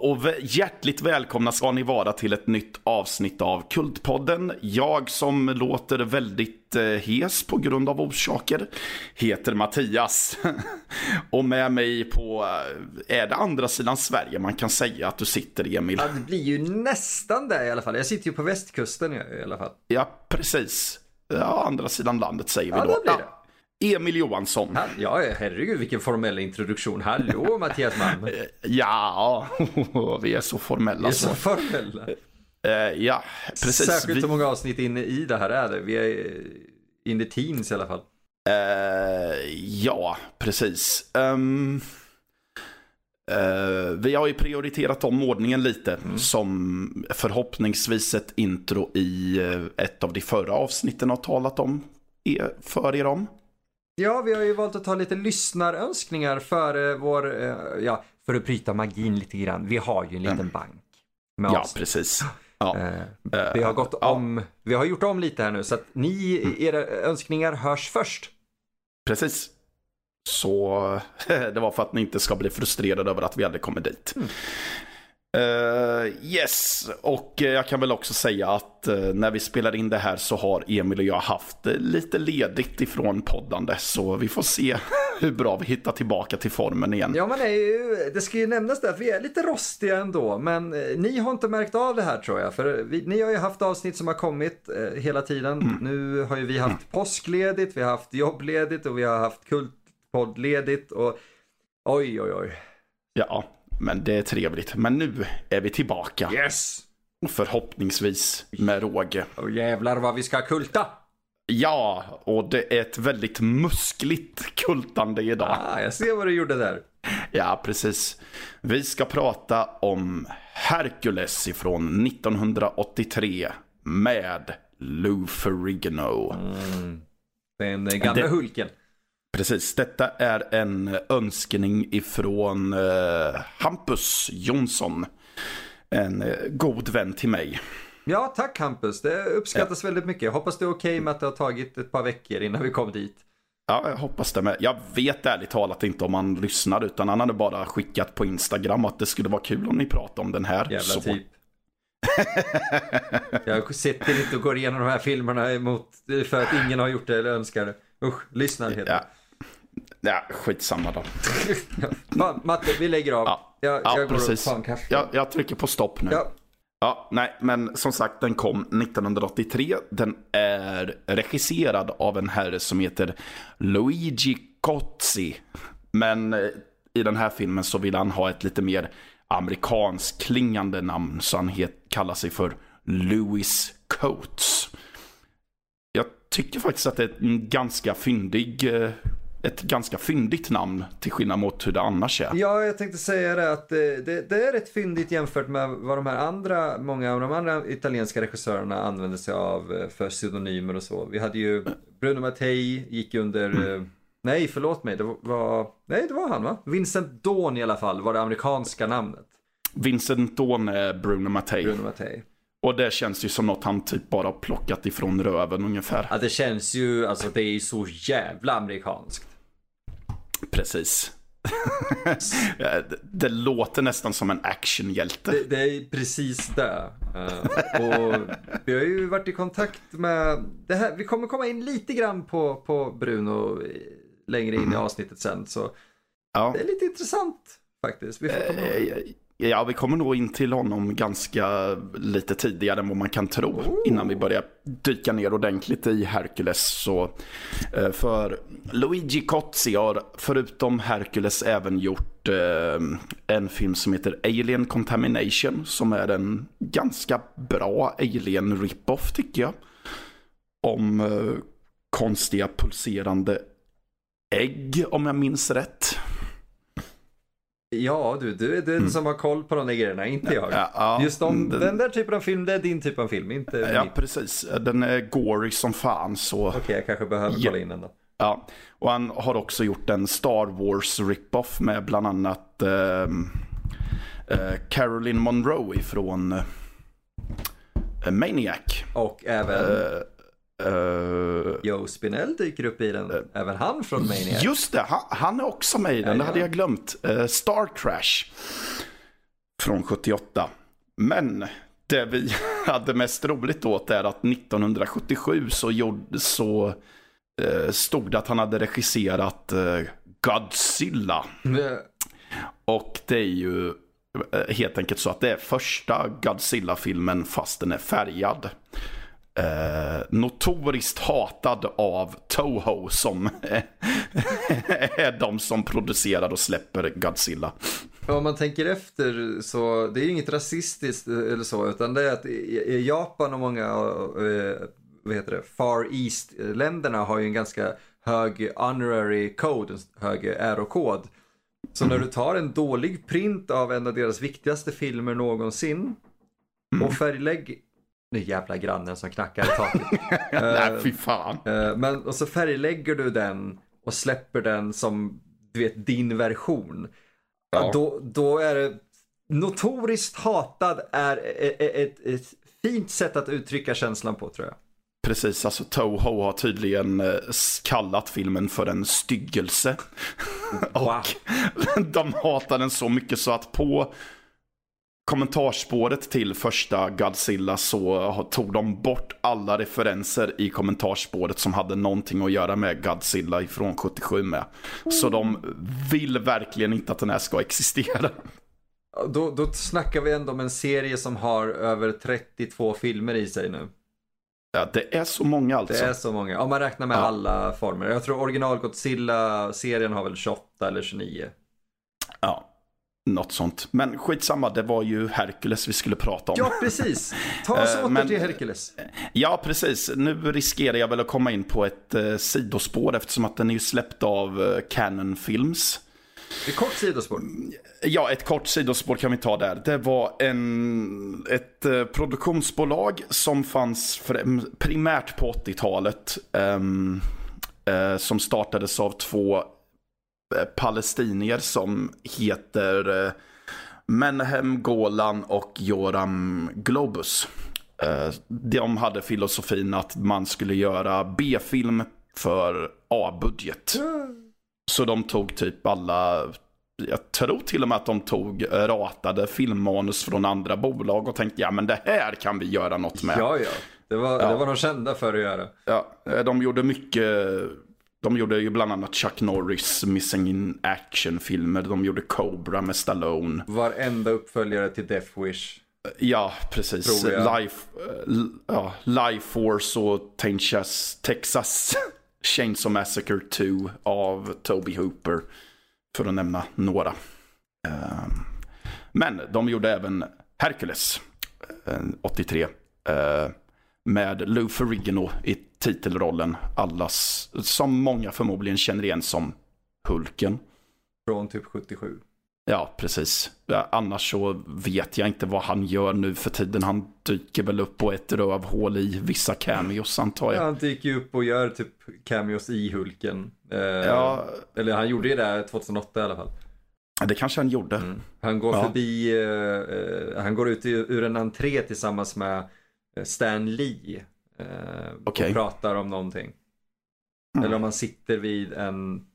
Och hjärtligt välkomna ska ni vara till ett nytt avsnitt av Kultpodden. Jag som låter väldigt eh, hes på grund av orsaker heter Mattias. och med mig på, eh, är det andra sidan Sverige man kan säga att du sitter Emil? Ja, det blir ju nästan det i alla fall. Jag sitter ju på västkusten i alla fall. Ja, precis. Ja, andra sidan landet säger vi ja, då. Blir det. Emil Johansson. Ja, herregud vilken formell introduktion. Hallå Mattias Malm. Ja, vi är så formella. Vi är så formella. Uh, ja, precis. Särskilt vi... hur många avsnitt inne i det här är det. Vi är in the teens i alla fall. Uh, ja, precis. Um, uh, vi har ju prioriterat om ordningen lite. Mm. Som förhoppningsvis ett intro i ett av de förra avsnitten har talat om för er om. Ja, vi har ju valt att ta lite lyssnarönskningar för vår, ja, för att bryta magin lite grann. Vi har ju en liten mm. bank. ja, oss. precis. Ja. Uh, vi har gått om, vi har gjort om lite här nu så att ni, mm. era önskningar hörs först. Precis. Så det var för att ni inte ska bli frustrerade över att vi aldrig kommer dit. Mm. Uh, yes, och jag kan väl också säga att uh, när vi spelar in det här så har Emil och jag haft lite ledigt ifrån poddande. Så vi får se hur bra vi hittar tillbaka till formen igen. Ja, man är ju, det ska ju nämnas där vi är lite rostiga ändå. Men ni har inte märkt av det här tror jag. För vi, ni har ju haft avsnitt som har kommit hela tiden. Mm. Nu har ju vi haft mm. påskledigt, vi har haft jobbledigt och vi har haft kultpoddledigt. Och oj, oj, oj. Ja, men det är trevligt. Men nu är vi tillbaka. Yes! Förhoppningsvis med råge. Och jävlar vad vi ska kulta! Ja, och det är ett väldigt muskligt kultande idag. Ah, jag ser vad du gjorde där. Ja, precis. Vi ska prata om Hercules ifrån 1983 med Lou Ferrigno. Mm. Den gamla det... Hulken. Precis, detta är en önskning ifrån eh, Hampus Jonsson. En eh, god vän till mig. Ja, tack Hampus. Det uppskattas ja. väldigt mycket. Jag hoppas det är okej okay med att det har tagit ett par veckor innan vi kom dit. Ja, jag hoppas det med. Jag vet ärligt talat inte om han lyssnar utan han hade bara skickat på Instagram att det skulle vara kul om ni pratade om den här. Jävla så. typ. jag sitter inte och går igenom de här filmerna emot för att ingen har gjort det eller önskar det. Usch, lyssna heter ja. Ja, skitsamma då. Matte, vi lägger av. Ja, jag, ja jag precis. Jag, jag, trycker på stopp nu. Ja. ja, nej, men som sagt, den kom 1983. Den är regisserad av en herre som heter Luigi Cozzi. Men eh, i den här filmen så vill han ha ett lite mer amerikansk klingande namn. Så han het, kallar sig för Louis Coates. Jag tycker faktiskt att det är en ganska fyndig eh, ett ganska fyndigt namn till skillnad mot hur det annars är. Ja, jag tänkte säga det att det, det, det är rätt fyndigt jämfört med vad de här andra, många av de andra italienska regissörerna använde sig av eh, för pseudonymer och så. Vi hade ju Bruno Mattei gick under, mm. Eh, nej förlåt mig, det var, nej det var han va? Vincent Dawn i alla fall var det amerikanska namnet. Vincent Dawn är Bruno Mattei. Bruno Mattei. Och det känns ju som något han typ bara plockat ifrån röven ungefär. Ja, det känns ju, alltså det är ju så jävla amerikanskt. Precis. det, det, låter nästan som en actionhjälte. Det, det är precis det. Uh, och vi har ju varit i kontakt med, det här, vi kommer komma in lite grann på, på Bruno längre in i mm. avsnittet sen. Så ja. det är lite intressant faktiskt. Vi får komma uh, Ja, vi kommer nog in till honom ganska lite tidigare än vad man kan tro. Oh. Innan vi börjar dyka ner ordentligt i Hercules. Så, eh, för Luigi Cozzi har förutom Hercules även gjort eh, en film som heter Alien Contamination. Som är en ganska bra Alien rip-off tycker jag. Om eh, konstiga pulserande ägg om jag minns rätt. Ja du, du är den mm. som har koll på de där grejerna, inte jag. Ja, ja, Just om, den, den, där typen av film, det är din typ av film, inte Ja, min. precis. Den är gory som fan så... Okej, okay, jag kanske behöver ja. kolla in den då. Ja, och han har också gjort en Star Wars rip-off med bland annat uh, uh, Caroline Monroe ifrån uh, Maniac. Och även... Uh, Uh, Joe Spinell dyker upp i den, uh, även han från Maniac. Just det, han, han är också med i den, ja, det hade jag glömt. Uh, Star Crash. från 78. Men det vi hade mest roligt åt är att 1977 så, gjorde, så eh, stod det att han hade regisserat eh, Godzilla. Mm. Och det är ju eh, helt enkelt så att det är första Godzilla-filmen fast den är färgad. Eh, notoriskt hatad av Toho som är de som producerar och släpper Godzilla. Om man tänker efter så det är inget rasistiskt eller så utan det är att i Japan och många eh, vad heter det, Far East-länderna har ju en ganska hög honorary code, en hög ärokod. Så när du tar en dålig print av en av deras viktigaste filmer någonsin mm. och färglägg nu jävla grannen som knackar i taket. Nej, fy fan. Eh, men, och så färglägger du den och släpper den som du vet, din version. Ja. Då, då är det notoriskt hatad är ett, ett, ett fint sätt att uttrycka känslan på tror jag. Precis, alltså Toho har tydligen eh, kallat filmen för en styggelse. Wow. och de hatar den så mycket så att på kommentarspåret till första Godzilla så tog de bort alla referenser i kommentarspåret som hade någonting att göra med Godzilla ifrån 77 med. Så de vill verkligen inte att den här ska existera. Då, då snackar vi ändå om en serie som har över 32 filmer i sig nu. Ja, det är så många alltså. Det är så många. Om man räknar med ja. alla former. Jag tror original Godzilla-serien har väl 28 eller 29. Ja, något sånt. Men skitsamma, det var ju Hercules vi skulle prata om. Ja, precis. Ta oss eh, åter till Hercules. Ja, precis. Nu riskerar jag väl att komma in på ett eh, sidospår eftersom att den är ju släppt av eh, Canon Films. Ett kort sidospår. Ja, ett kort sidospår kan vi ta där. Det var en, ett eh, produktionsbolag som fanns primärt på 80-talet. Um, uh, som startades av två palestinier som heter uh, Menahem Golan och Joram Globus. de hade filosofin att man skulle göra B-film för A-budget. Så de tog typ alla, jag tror till och med att de tog ratade filmmanus från andra bolag och tänkte ja men det här kan vi göra något med. Ja, ja. Det var, ja. det var de kända för att göra. Ja, de gjorde mycket. De gjorde ju bland annat Chuck Norris Missing in Action-filmer. De gjorde Cobra med Stallone. Varenda uppföljare till Death Wish. Ja, precis. Life, ja, Life Force och Texas, Texas Chainsaw Massacre 2 av Toby Hooper. För att nämna några. Ehm, men de gjorde även Hercules 83. Med Lou Ferrigno i titelrollen. Allas, som många förmodligen känner igen som Hulken. Från typ 77. Ja, precis. Ja, annars så vet jag inte vad han gör nu för tiden. Han dyker väl upp på ett rövhål i vissa cameos antar jag. Ja, han dyker upp och gör typ cameos i Hulken. Eh, ja. Eller han gjorde ju det 2008 i alla fall. Det kanske han gjorde. Mm. Han går ja. förbi, eh, eh han går ut ur en entré tillsammans med Stan Lee. Eh, okay. Och pratar om någonting. Mm. Eller om han sitter vid en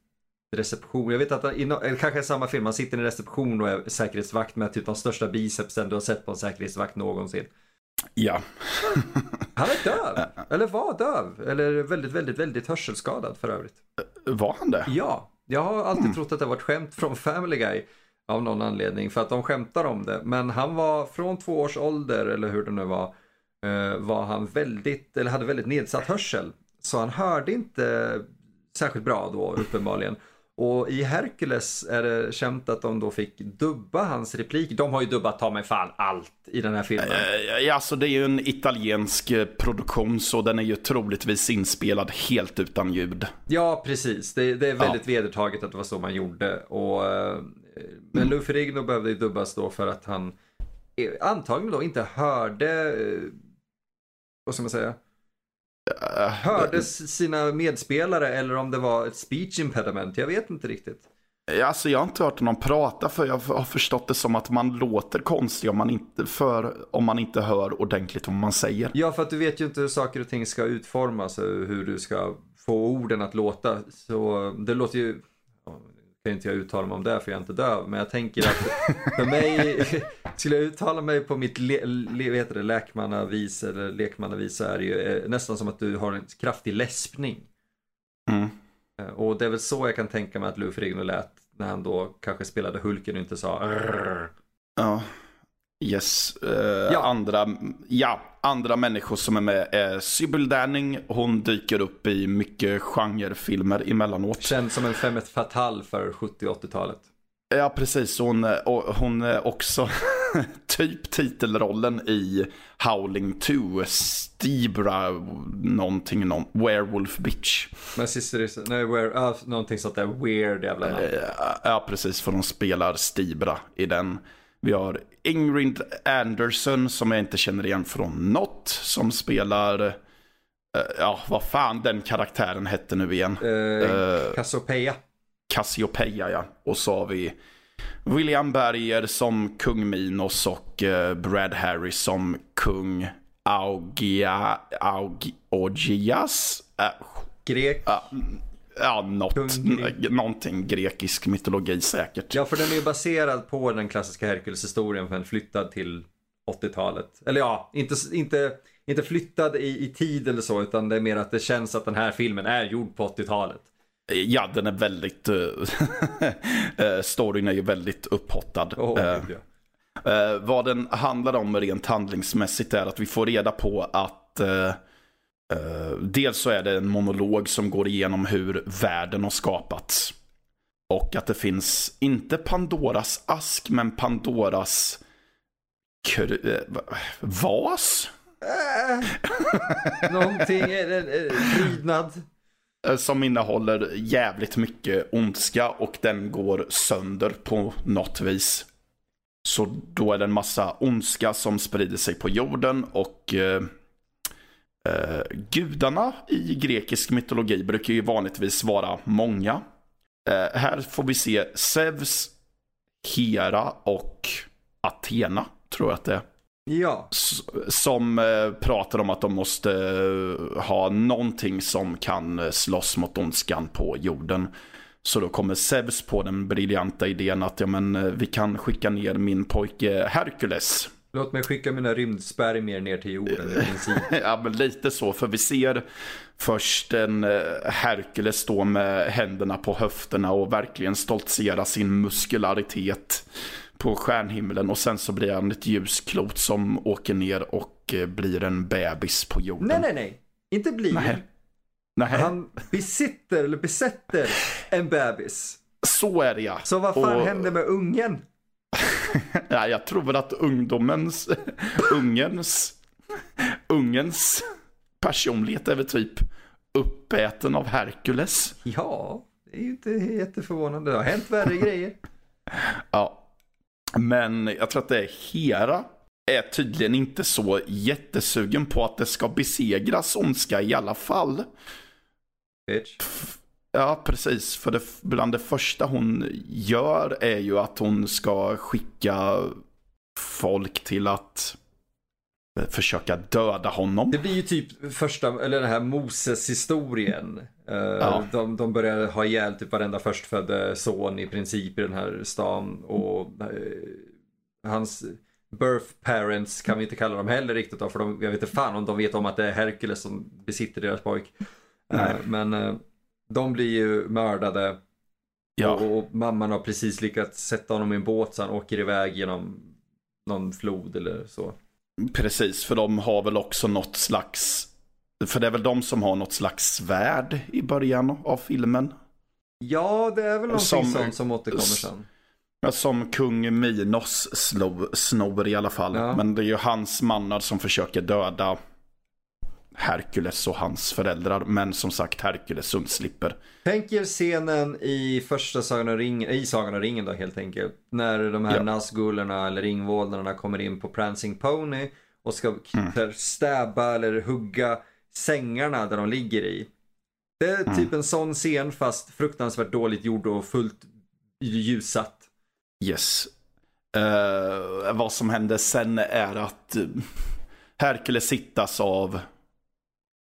reception. Jag vet att det kanske är samma film. Man sitter i en reception och är säkerhetsvakt med typ de största bicepsen du har sett på en säkerhetsvakt någonsin. Ja. han är döv. Eller var döv. Eller väldigt, väldigt, väldigt hörselskadad för övrigt. Var han det? Ja. Jag har alltid mm. trott att det var ett skämt från Family Guy. Av någon anledning. För att de skämtar om det. Men han var från två års ålder, eller hur det nu var. Eh, var han väldigt, eller hade väldigt nedsatt hörsel. Så han hörde inte särskilt bra då uppenbarligen. Och i Hercules är det känt att de då fick dubba hans replik. De har ju dubbat ta mig fan allt i den här filmen. Ja, alltså det är ju en italiensk eh, produktion så den är ju troligtvis inspelad helt utan ljud. Ja, precis. Det, det är väldigt ja. vedertaget att det var så man gjorde. Och, eh, men Lou Ferrigno behövde ju dubbas då för att han eh, antagligen då inte hörde, vad ska man säga? hörde sina medspelare eller om det var ett speech impediment. Jag vet inte riktigt. Alltså jag har inte hört någon prata för jag har förstått det som att man låter konstig om man inte, för, om man inte hör ordentligt vad man säger. Ja, för att du vet ju inte hur saker och ting ska utformas och hur du ska få orden att låta. Så det låter ju, kan inte jag uttala mig om det för jag är inte döv. Men jag tänker att för mig, skulle jag uttala mig på mitt le, le, vet det, läkmannavis eller lekmannavis så är det ju eh, nästan som att du har en kraftig läspning. Mm. Eh, och det är väl så jag kan tänka mig att Lou Ferrigno lät när han då kanske spelade Hulken och inte sa Arr. Ja. Yes. Uh, ja. Andra, ja, andra människor som är med är Sybil Danning. Hon dyker upp i mycket genrefilmer emellanåt. Känns som en femme fatale för 70 80-talet. Ja, precis. Hon, hon är också typ titelrollen i Howling 2, Stibra, någonting, någon, Werewolf Bitch. Men sister nej, where, uh, någonting sånt där weird jävla namn. Ja, precis, för hon spelar Stibra i den. Vi har Ingrid Anderson som jag inte känner igen från något. Som spelar, uh, ja vad fan den karaktären hette nu igen. Uh, Cassiopeia. Cassiopeia ja. Och så har vi William Berger som kung Minos och Brad Harris som kung Augia, Aug, Augias. Grek. Uh, ja, något, någonting grekisk mytologi säkert. Ja, för den är ju baserad på den klassiska Herkules-historien men flyttad till 80-talet. Eller ja, inte, inte, inte flyttad i, i tid eller så, utan det är mer att det känns att den här filmen är gjord på 80-talet. Ja, den är väldigt... Uh, storyn är ju väldigt upphottad. Oh, uh, uh, vad den handlar om rent handlingsmässigt är att vi får reda på att dels så är det en monolog som går igenom hur världen har skapats. Och att det finns, inte Pandoras ask, men Pandoras vas? Äh, någonting, prydnad. Eh, som innehåller jävligt mycket ondska och den går sönder på något vis. Så då är det en massa ondska som sprider sig på jorden och eh, gudarna i grekisk mytologi brukar ju vanligtvis vara många. Eh, här får vi se Zeus, Hera och Athena, tror jag att det är. Ja. Som eh, pratar om att de måste eh, ha någonting som kan eh, slåss mot ondskan på jorden. Så då kommer Zeus på den briljanta idén att ja, men, vi kan skicka ner min pojke Herkules. Låt mig skicka mina rymdspermier ner till jorden i princip. ja, men lite så. För vi ser först en Herkules stå med händerna på höfterna och verkligen stoltsera sin muskularitet på stjärnhimlen och sen så blir han ett ljusklot som åker ner och eh, blir en bebis på jorden. Nej, nej, nej. Inte blir. Nej. nej. Han besitter eller besätter en bebis. Så är det ja. Så vad fan och... händer med ungen? ja, jag tror väl att ungdomens, ungens, ungens personlighet är väl typ uppäten av Herkules. Ja, det är ju inte jätteförvånande. Det har hänt värre grejer. Ja, men jag tror att det är Hera är tydligen inte så jättesugen på att det ska besegras ondska i alla fall. Bitch. Ja, precis. För det, bland det första hon gör är ju att hon ska skicka folk till att försöka döda honom. Det blir ju typ första, eller den här Moses-historien. Eh, ja. De, de börjar ha ihjäl typ varenda förstfödde son i princip i den här stan. Och uh, hans birth parents kan vi inte kalla dem heller riktigt då. För de, jag vet inte fan om de vet om att det är Herkules som besitter deras pojk. Uh, men de blir ju mördade. Ja. Och, och, mamman har precis lyckats sätta honom i en båt så han åker iväg genom någon flod eller så. Precis, för de har väl också något slags... För det är väl de som har något slags svärd i början av filmen. Ja, det är väl någonting som, sånt som återkommer sen. Som kung Minos snor i alla fall. Ja. Men det är ju hans mannar som försöker döda Herkules och hans föräldrar. Men som sagt, Herkules undslipper. Tänk er scenen i första Sagan om ringen, i Sagan om ringen då helt enkelt. När de här ja. Nazgulorna eller ringvålnaderna kommer in på Prancing Pony och ska mm. stäba eller hugga sängarna där de ligger i. Det är mm. typ en sån scen fast fruktansvärt dåligt gjord och fullt ljussatt. Yes. Uh, vad som händer sen är att Herkules hittas av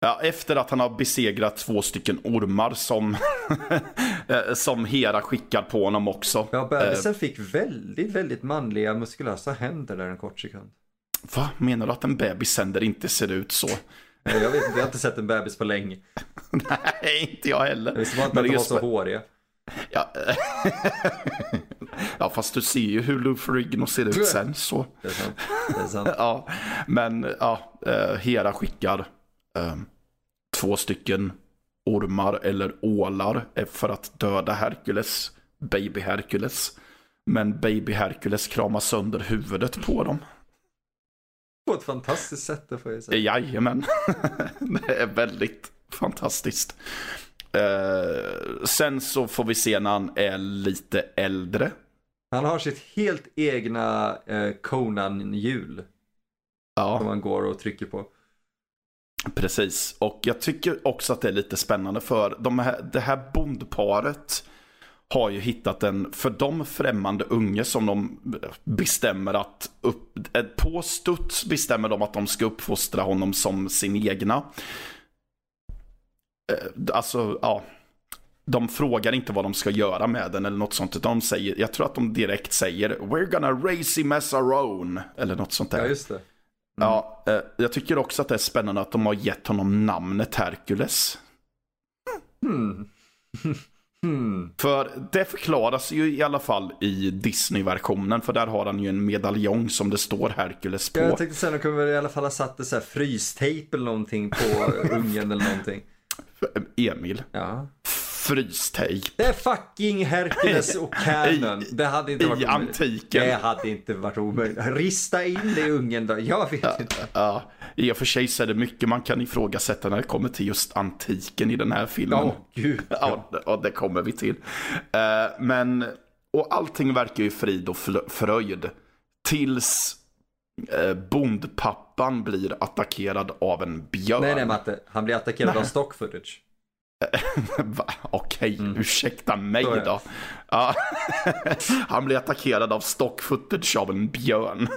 Ja, efter att han har besegrat två stycken ormar som, eh, som Hera skickar på honom också. Ja, bebisen eh. fick väldigt, väldigt manliga muskulösa händer där en kort sekund. Va? Menar du att en bebishänder inte ser ut så? Jag vet inte, jag har inte sett en bebis på länge. Nej, inte jag heller. Det visste bara att de var så håriga. Ja. ja, fast du ser ju hur Lou Ferrigno ser ut sen så. Det är sant. Det är sant. ja, men ja, eh, Hera skickar um, två stycken ormar eller ålar för att döda Herkules, baby Herkules. Men baby Herkules kramar sönder huvudet på dem. På ett fantastiskt sätt, det får jag säga. Jajamän. det är väldigt fantastiskt. Uh, sen så får vi se när han är lite äldre. Han har sitt helt egna uh, Conan-hjul. Ja. Som han går och trycker på. Precis, och jag tycker också att det är lite spännande för de här, det här bondparet har ju hittat en för dem främmande unge som de bestämmer att upp, eh, på studs bestämmer de att de ska uppfostra honom som sin egna. Eh, alltså, ja. De frågar inte vad de ska göra med den eller något sånt. Utan de säger, jag tror att de direkt säger We're gonna raise him as our own. Eller något sånt där. Ja, just det. Mm. Ja, eh, jag tycker också att det är spännande att de har gett honom namnet Herkules. Hmm. Hmm. För det förklaras ju i alla fall i Disney-versionen. För där har han ju en medaljong som det står Herkules på. Jag tänkte säga, de kunde väl i alla fall ha satt det så här frystejp eller någonting på ungen eller någonting. Emil. Ja. Frystejp. Det är fucking Herkules och Canon. Det hade inte varit I antiken. Det hade inte varit omöjligt. Rista in det i ungen då. Jag vet inte. Ja, i och för sig så är det mycket man kan ifrågasätta när det kommer till just antiken i den här filmen. Ja, gud. Ja, ja det kommer vi till. Uh, men, och allting verkar ju frid och fröjd. Tills uh, bondpappan blir attackerad av en björn. Nej, nej Matte. Han blir attackerad nej. av stock footage. Okej, mm. ursäkta mig då. Ja. Han blir attackerad av stock footage av en björn.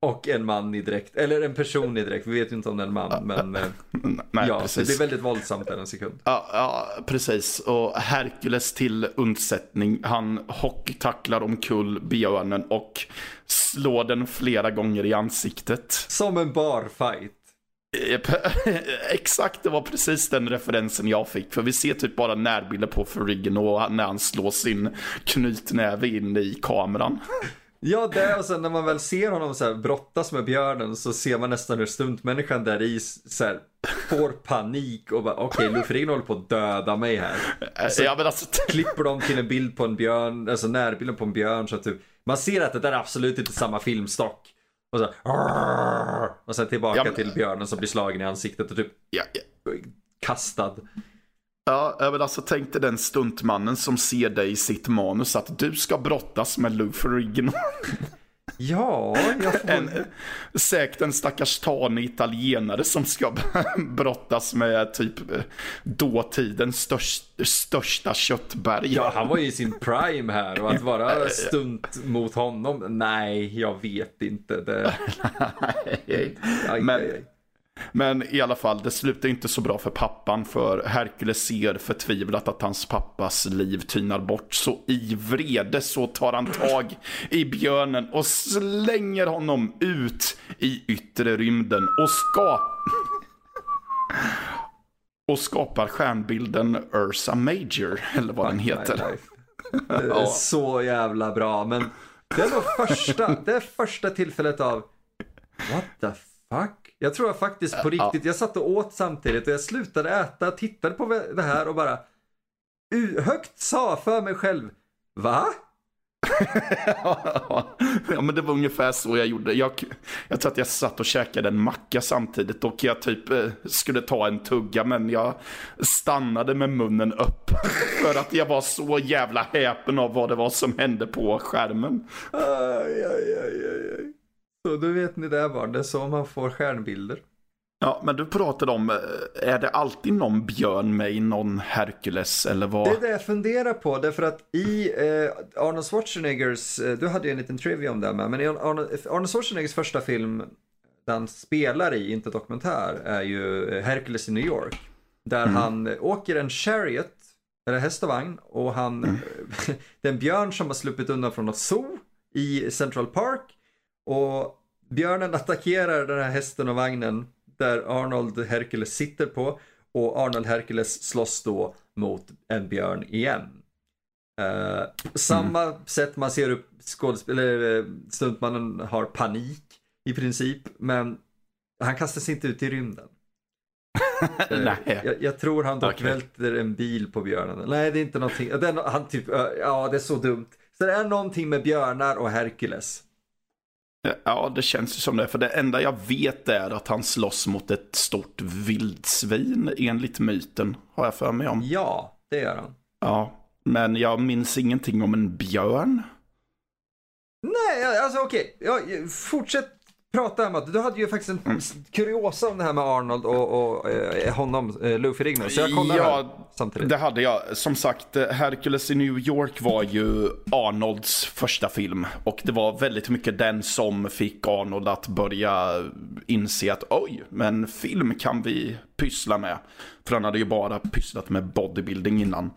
Och en man i dräkt, eller en person i dräkt, vi vet ju inte om det är en man, men eh, Nej, ja, precis. det blir väldigt våldsamt där en sekund. Ja, ja, precis. Och Herkules till undsättning, han hockeytacklar omkull björnen och slår den flera gånger i ansiktet. Som en barfight. Exakt, det var precis den referensen jag fick. För vi ser typ bara närbilder på Ferrigan och när han slår sin knytnäve in i kameran. Ja, det och sen när man väl ser honom så här brottas med björnen så ser man nästan hur stuntmänniskan där i så här, får panik och bara okej, okay, Lufrin håller på att döda mig här. Så ja, men alltså... klipper de till en bild på en björn, alltså närbilden på en björn så att typ, man ser att det där är absolut inte samma filmstock. Och, så, och sen tillbaka ja, men... till björnen som blir slagen i ansiktet och typ ja, ja. kastad. Ja, men alltså tänk dig den stuntmannen som ser dig i sitt manus att du ska brottas med Lou Ferrigno. Ja, jag får... En, säkert en stackars tanig italienare som ska brottas med typ eh, dåtidens störst, största köttberg. Ja, han var ju i sin prime här och att vara stunt mot honom, nej, jag vet inte. Det... Men, men i alla fall, det slutar inte så bra för pappan för Herkules ser förtvivlat att hans pappas liv tynar bort. Så i vrede så tar han tag i björnen och slänger honom ut i yttre rymden och ska... och skapar stjärnbilden Ursa Major, eller vad den heter. Det är så jävla bra, men det är första, det första tillfället av What the fuck? Jag tror jag faktiskt på riktigt, jag satt och åt samtidigt och jag slutade äta, tittade på det här och bara högt sa för mig själv, va? ja men det var ungefär så jag gjorde. Jag, jag tror att jag satt och käkade en macka samtidigt och jag typ eh, skulle ta en tugga men jag stannade med munnen öppen. För att jag var så jävla häpen av vad det var som hände på skärmen. Aj, aj, aj, aj. Så då vet ni det var det är så man får stjärnbilder. Ja, men du pratade om, eh, är det alltid någon björn med i någon Hercules eller vad? Det är det jag funderar på, därför att i eh, Arnold Schwarzeneggers, eh, du hade ju en liten trivia om det med, men i Arnold, Arnold Schwarzeneggers första film, han spelar i, inte dokumentär, är ju Hercules i New York. Där mm. han åker en chariot, eller häst och vagn, och han, mm. det är en björn som har sluppit undan från något zoo i Central Park. Och björnen attackerar den här hästen och vagnen där Arnold Hercules sitter på. Och Arnold Hercules slåss då mot en björn igen. Uh, samma mm. sätt man ser upp skådespelare, stuntmannen har panik i princip. Men han kastas inte ut i rymden. Nej. Jag, jag, tror han dock okay. välter en bil på björnen. Nej, det är inte någonting. Den, han typ, ja, det är så dumt. Så det är någonting med björnar och Herkules. Ja, det känns ju som det. För det enda jag vet är att han slåss mot ett stort vildsvin enligt myten. Har jag för mig om. Ja, det gör han. Ja, men jag minns ingenting om en björn. Nej, alltså okej. Okay. Ja, fortsätt prata om att du hade ju faktiskt en mm. kuriosa om det här med Arnold och, och eh, honom, eh, Luffy Rigno. Så jag kollar ja, samtidigt. det hade jag. Som sagt, eh, Hercules i New York var ju Arnolds första film. Och det var väldigt mycket den som fick Arnold att börja inse att oj, men film kan vi pyssla med. För han hade ju bara pysslat med bodybuilding innan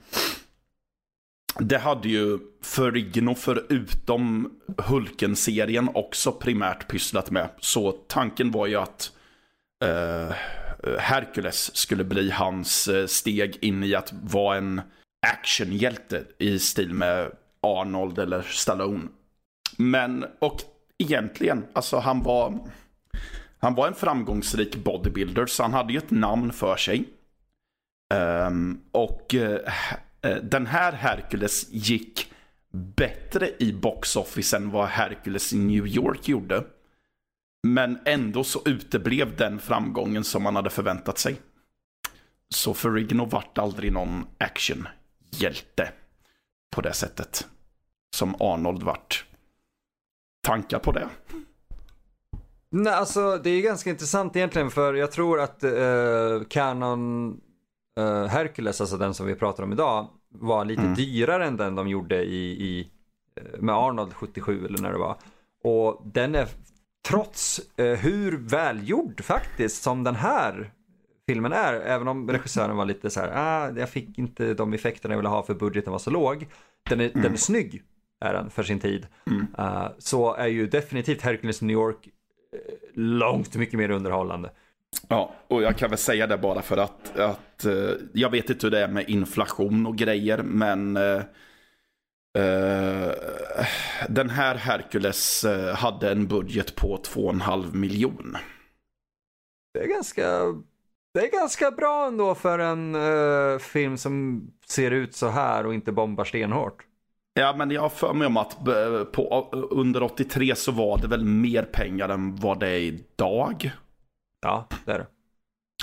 det hade ju Ferrigno förutom Hulken-serien också primärt pysslat med. Så tanken var ju att eh, Hercules skulle bli hans eh, steg in i att vara en actionhjälte i stil med Arnold eller Stallone. Men, och egentligen, alltså han var, han var en framgångsrik bodybuilder så han hade ju ett namn för sig. Um, och uh, Eh, den här Hercules gick bättre i box office än vad Hercules i New York gjorde. Men ändå så uteblev den framgången som man hade förväntat sig. Så Ferrigno vart aldrig någon actionhjälte på det sättet. Som Arnold vart. Tankar på det? Nej, alltså det är ganska intressant egentligen för jag tror att eh, Canon uh, Hercules, alltså den som vi pratar om idag, var lite mm. dyrare än den de gjorde i, i, eh, med Arnold 77 eller när det var. Och den är trots uh, hur välgjord faktiskt som den här filmen är, även om regissören var lite så här, ah, jag fick inte de effekterna jag ville ha för budgeten var så låg. Den är, mm. den är snygg, är den för sin tid. Mm. Uh, så är ju definitivt Hercules New York långt mycket mer underhållande. Ja, och jag kan väl säga det bara för att, att uh, jag vet inte hur det är med inflation och grejer, men uh, uh, den här Hercules hade en budget på 2,5 miljon. Det är ganska, det är ganska bra ändå för en film som ser ut så här och inte bombar stenhårt. Ja, men jag har för mig om att på, under 83 så var det väl mer pengar än vad det är idag. Ja, det är det.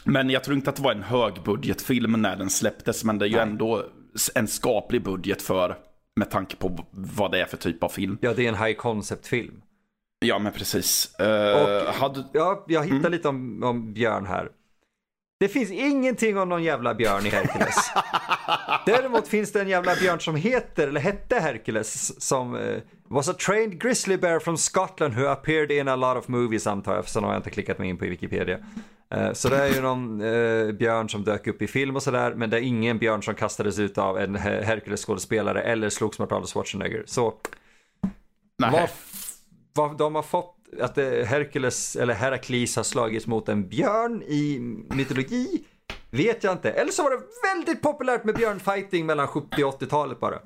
Men jag tror inte att det var en högbudgetfilm när den släpptes. Men det är ju Nej. ändå en skaplig budget för, med tanke på vad det är för typ av film. Ja, det är en high concept-film. Ja, men precis. Uh, och, hade... ja, jag hittade mm. lite om, om Björn här. Det finns ingenting om någon jävla björn i Hercules. Däremot finns det en jävla björn som heter, eller hette Hercules, som uh, was a trained grizzly bear from Scotland who appeared in a lot of movies antar jag, för sen har jag inte klickat mig in på Wikipedia. Uh, så det är ju någon uh, björn som dök upp i film och sådär, men det är ingen björn som kastades ut av en Hercules skådespelare eller slogs mot Arnold Schwarzenegger. Så vad, vad de har fått att Hercules eller Herakles har slagits mot en björn i mytologi vet jag inte. Eller så var det väldigt populärt med björnfighting mellan 70 och 80-talet bara.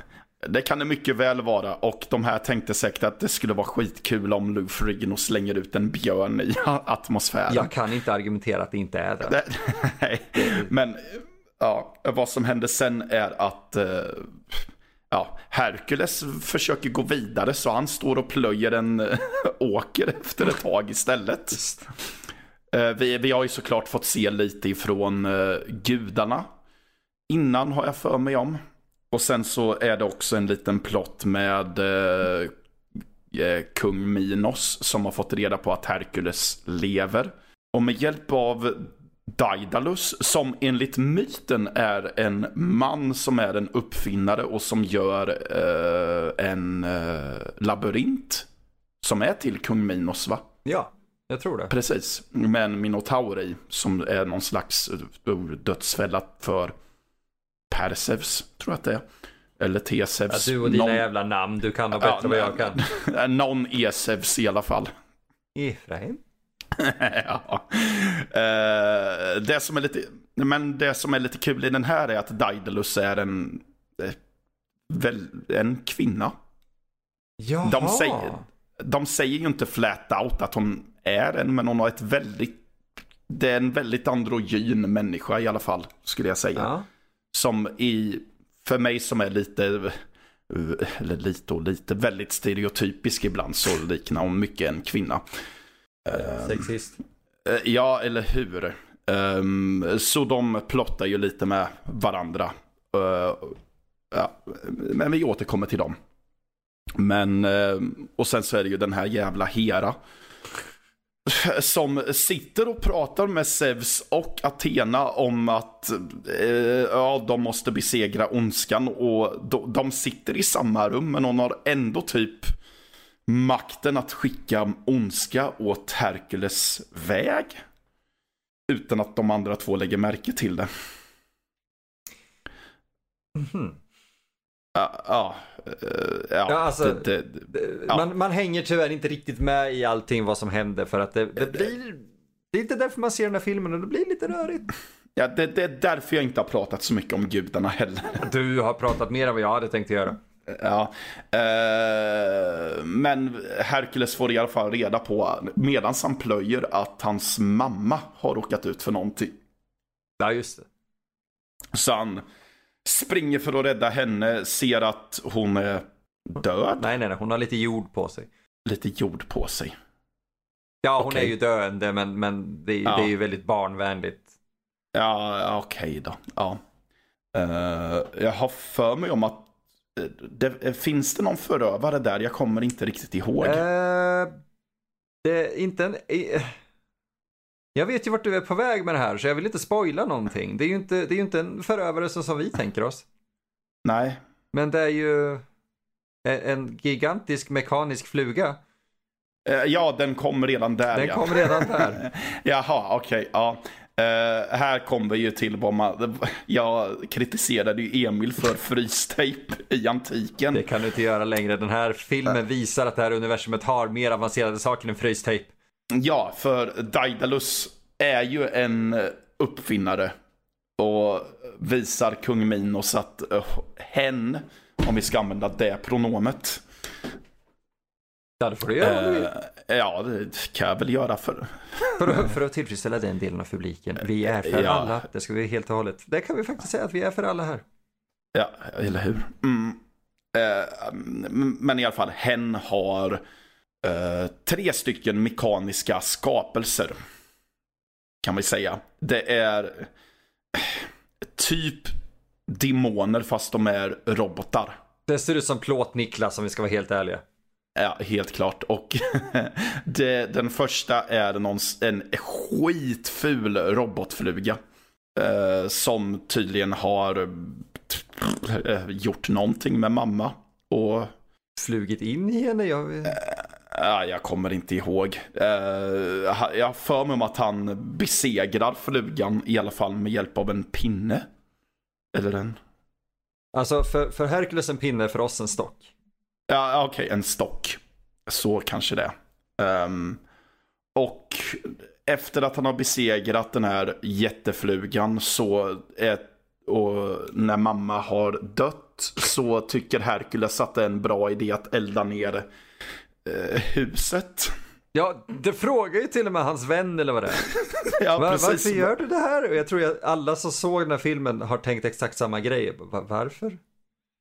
Det kan det mycket väl vara och de här tänkte säkert att det skulle vara skitkul om Lou Ferrigno slänger ut en björn i atmosfären. Jag kan inte argumentera att det inte är det. Nej, men ja, vad som hände sen är att uh, ja, Hercules försöker gå vidare så han står och plöjer en eh, åker efter ett tag istället. Eh, vi, vi har ju såklart fått se lite ifrån uh, gudarna. Innan har jag för mig om. Och sen så är det också en liten plott med uh, kung Minos som har fått reda på att Herkules lever. Och med hjälp av Daidalus som enligt myten är en man som är en uppfinnare och som gör uh, en uh, labyrint som är till kung Minos va? Ja, Jag tror det. Precis. Med en minotaur i. Som är någon slags dödsfälla för Perseus. Tror jag att det är. Eller Tesevs. Ja, du och dina någon... jävla namn. Du kan ha bättre ja, vad jag kan. någon Esevs i alla fall. Efraim? ja. Uh, det som är lite, men det som är lite kul i den här är att Daedalus är en, eh, väl, en kvinna. Jaha. De säger, de säger ju inte flat out att hon är en, men hon har ett väldigt, det är en väldigt androgyn människa i alla fall, skulle jag säga. Ja. Som i, för mig som är lite, eller lite och lite, väldigt stereotypisk ibland så liknar hon mycket en kvinna. Eh, sexist. Uh, ja, eller hur. Um, så de plottar ju lite med varandra. Uh, ja, men vi återkommer till dem. Men, och sen så är det ju den här jävla Hera. Som sitter och pratar med Zeus och Athena om att eh, ja, de måste besegra ondskan. Och de, de sitter i samma rum men hon har ändå typ makten att skicka ondska åt Herkules väg. Utan att de andra två lägger märke till det. Mm. Ja, ja, eh, ja, ja, alltså, det, det, ja. Man, man, hänger tyvärr inte riktigt med i allting vad som händer för att det, det blir... Det är inte därför man ser den här filmen och det blir lite rörigt. Ja, det, det, är därför jag inte har pratat så mycket om gudarna heller. Du har pratat mer än vad jag hade tänkt göra. Ja, eh, men Herkules får i alla fall reda på medan han plöjer att hans mamma har råkat ut för någonting. Ja, just det. Så han springer för att rädda henne, ser att hon är död. Nej, nej, nej, hon har lite jord på sig. Lite jord på sig. Ja, hon okay. är ju döende, men, men det, ja. det är ju väldigt barnvänligt. Ja, okej okay då. Ja. Uh, jag har för mig om att det, finns det någon förövare där? Jag kommer inte riktigt ihåg. Uh, det är inte en... Uh, jag vet ju vart du är på väg med det här så jag vill inte spoila någonting. Det är ju inte, det är inte en förövare så som vi tänker oss. Nej. Men det är ju en gigantisk mekanisk fluga. Ja, den kom redan där. Den ja. kom redan där. Jaha, okej. Okay, ja. Uh, här kommer vi ju till vad man, jag kritiserade ju Emil för frystejp i antiken. Det kan du inte göra längre. Den här filmen visar att det här universumet har mer avancerade saker än frystejp. Ja, för Daidalus är ju en uppfinnare och visar kung Minos att uh, hen, om vi ska använda det pronomet, Ja, det får du göra om du vill. Ja, det kan jag väl göra för... För att, för att tillfredsställa den delen av publiken. Vi är för ja. alla. Det ska vi helt och hållet. Det kan vi faktiskt säga att vi är för alla här. Ja, eller hur. Mm. Eh, men i alla fall, hen har eh, tre stycken mekaniska skapelser. Kan vi säga. Det är eh, typ demoner fast de är robotar. Det ser ut som plåt-Niklas om vi ska vara helt ärliga. Ja, helt klart. Och det, den första är någon, en skitful robotfluga. Eh, som tydligen har eh, gjort någonting med mamma. Och... Flugit in i henne? Jag... Eh, ja, jag kommer inte ihåg. Eh, jag har för mig om att han besegrar flugan i alla fall med hjälp av en pinne. Eller en... Alltså för, för Herkules en pinne, för oss en stock. Ja, okej, okay, en stock. Så kanske det. Um, och efter att han har besegrat den här jätteflugan så är, och när mamma har dött så tycker Herkules att det är en bra idé att elda ner eh, huset. Ja, det frågar ju till och med hans vän eller vad det är. ja, Var, Varför gör du det här? Och jag tror att alla som såg den här filmen har tänkt exakt samma grej. Varför?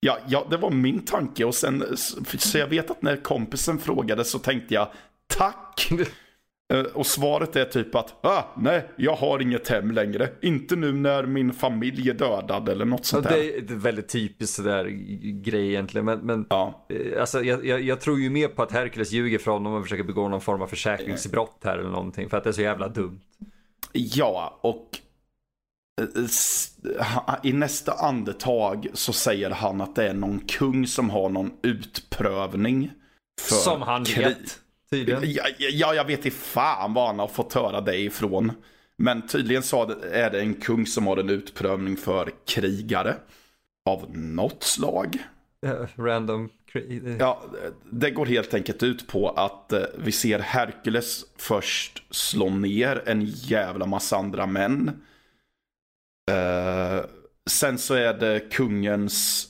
Ja, ja, det var min tanke och sen så jag vet att när kompisen frågade så tänkte jag tack. Eh, och svaret är typ att ah, nej, jag har inget hem längre. Inte nu när min familj är dödad eller något sånt där. Det är väldigt typiskt sådär grej egentligen. Men, men ja. Eh, alltså, jag, jag, jag, tror ju mer på att Herkules ljuger för honom och försöker begå någon form av försäkringsbrott här eller någonting. För att det är så jävla dumt. Ja, och i nästa andetag så säger han att det är någon kung som har någon utprövning. För som han krig. vet. tydligen. Ja, ja, jag vet inte fan var han har fått höra det ifrån. Men tydligen så är det en kung som har en utprövning för krigare. Av något slag. Random. Ja, det går helt enkelt ut på att eh, vi ser Herkules först slå ner en jävla massa andra män. Uh, sen så är det kungens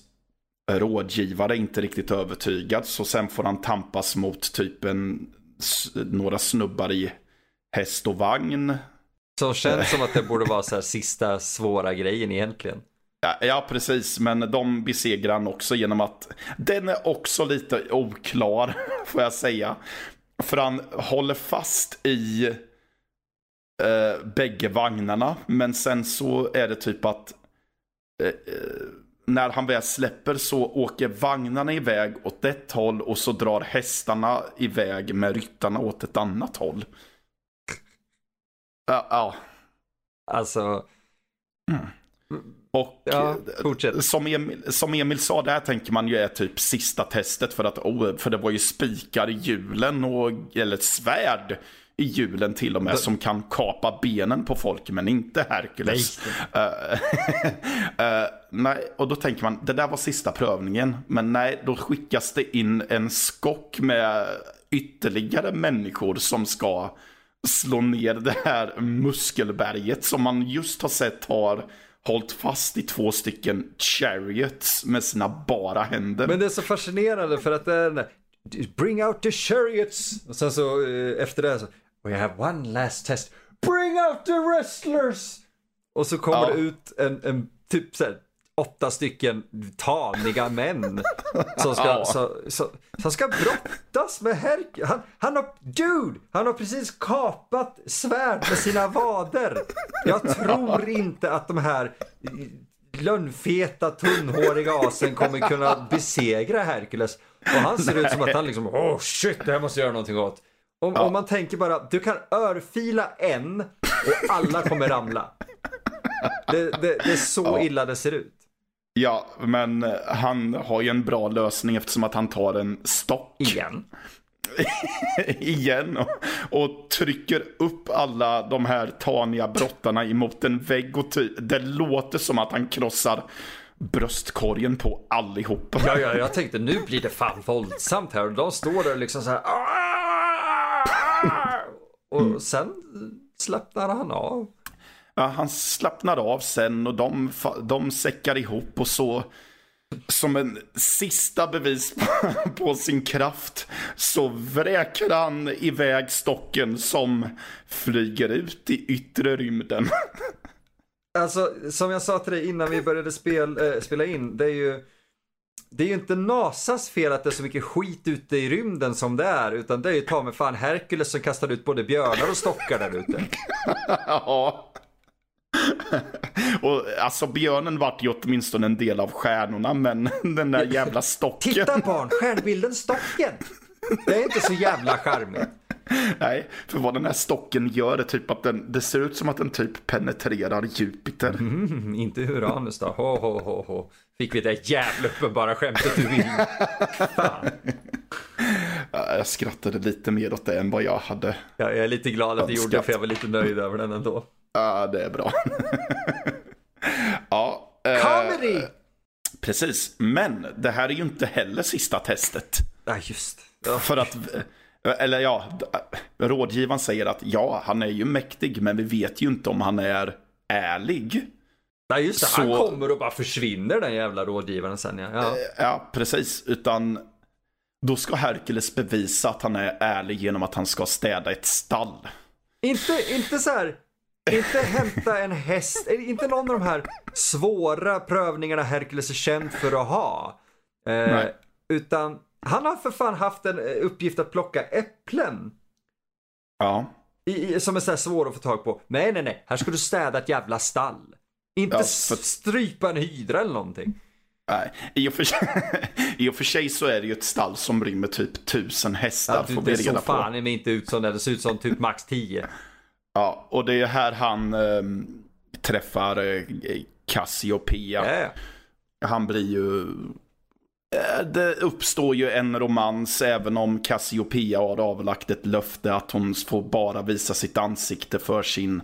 rådgivare inte riktigt övertygad. Så sen får han tampas mot typ en, några snubbar i häst och vagn. Som känns som att det borde vara så här sista svåra grejen egentligen. Ja, ja, precis. Men de besegrar han också genom att den är också lite oklar, får jag säga. För han håller fast i eh, bägge vagnarna. Men sen så är det typ att eh, eh, när han väl släpper så åker vagnarna iväg åt ett håll och så drar hästarna iväg med ryttarna åt ett annat håll. Ja. ja. Alltså. Mm. Och ja, som, Emil, som Emil sa, det här tänker man ju är typ sista testet för att, oh, för det var ju spikar i hjulen och, eller svärd i hjulen till och med som kan kapa benen på folk men inte Herkules. Nej. uh, nej, och då tänker man, det där var sista prövningen. Men nej, då skickas det in en skock med ytterligare människor som ska slå ner det här muskelberget som man just har sett har hållit fast i två stycken chariots med sina bara händer. Men det är så fascinerande för att det är Bring out the chariots! Och sen så eh, efter det så We have one last test. Bring out the wrestlers! Och så kommer ja. det ut en, en typ såhär åtta stycken taniga män som ska, ja. så, så, som ska brottas med Herkules. Han, han har, dude, han har precis kapat svärd med sina vader. Jag tror inte att de här lönnfeta, tunnhåriga asen kommer kunna besegra Herkules. Och han ser ut som att han liksom, oh shit, det här måste jag göra någonting åt. Om, ja. om man tänker bara, du kan örfila en och alla kommer ramla. Det, det, det är så ja. illa det ser ut. Ja, men han har ju en bra lösning eftersom att han tar en stock. Igen. Igen. Och, och, trycker upp alla de här taniga brottarna emot en vägg. Och ty- det låter som att han krossar bröstkorgen på allihopa. Ja, ja, jag tänkte nu blir det fan våldsamt här. Och de står där liksom så här. Och sen slappnar han av. Ja, han slappnar av sen och de, de säckar ihop och så som en sista bevis på sin kraft så vräker han iväg stocken som flyger ut i yttre rymden. Alltså, som jag sa till dig innan vi började spel, äh, spela in, det är ju det är ju inte NASAs fel att det är så mycket skit ute i rymden som det är, utan det är ju ta med fan Herkules som kastar ut både björnar och stockar där ute. ja. och alltså björnen vart ju åtminstone en del av stjärnorna, men den där jävla stocken. Titta barn, stjärnbilden stocken. Det är inte så jävla charmigt. Nej, för vad den här stocken gör är typ att den, det ser ut som att den typ penetrerar Jupiter. Mm, inte Uranus då, ho, ho, ho, ho. Fick vi det jävla uppenbara skämtet du vill. Fan. Jag skrattade lite mer åt det än vad jag hade ja, Jag är lite glad att du gjorde det för jag var lite nöjd över den ändå. Ja, det är bra. ja. Eh, Comedy! Precis, men det här är ju inte heller sista testet. Ja, just ja. För att, eller ja, rådgivaren säger att ja, han är ju mäktig, men vi vet ju inte om han är ärlig. Nej just det, så... han kommer och bara försvinner den jävla rådgivaren sen ja. Ja, eh, ja precis. Utan då ska Herkules bevisa att han är ärlig genom att han ska städa ett stall. Inte, inte så här, inte hämta en häst, inte någon av de här svåra prövningarna Herkules är känd för att ha. Eh, utan han har för fan haft en eh, uppgift att plocka äpplen. Ja. I, som är så här svår att få tag på. Nej, nej, nej. Här ska du städa ett jävla stall. Inte ja, för... strypa en hydra eller någonting. Nej, i och, för sig, i och för sig så är det ju ett stall som rymmer typ tusen hästar. Ja, får det ser fan på. inte ut som det. Det ser ut som typ max tio. Ja, och det är här han äh, träffar äh, Cassiopeia. Yeah. Han blir ju Eh, det uppstår ju en romans även om Cassiopeia har avlagt ett löfte att hon får bara visa sitt ansikte för sin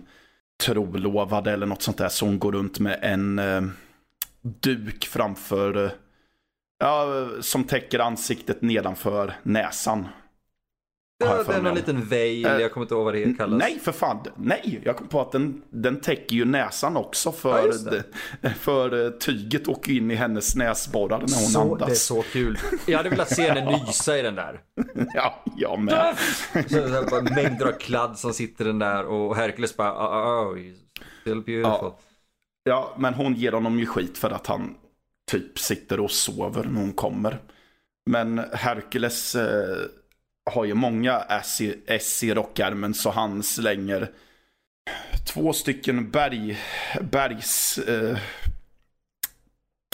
trolovade eller något sånt där. Så hon går runt med en eh, duk framför, eh, ja, som täcker ansiktet nedanför näsan. Ja, det är någon liten veil, uh, jag kommer inte ihåg vad det kallas. Nej, för fan. Nej, jag kom på att den, den täcker ju näsan också. För, ja, för uh, tyget åker in i hennes näsborrar när hon så, andas. Det är så kul. Jag hade velat se henne nysa i den där. ja, jag med. så, bara, mängder av kladd som sitter den där och Hercules bara, oh, oh, still beautiful. Ja. ja, men hon ger honom ju skit för att han typ sitter och sover när hon kommer. Men Hercules eh, har ju många S i rockärmen så han slänger två stycken berg, bergs eh,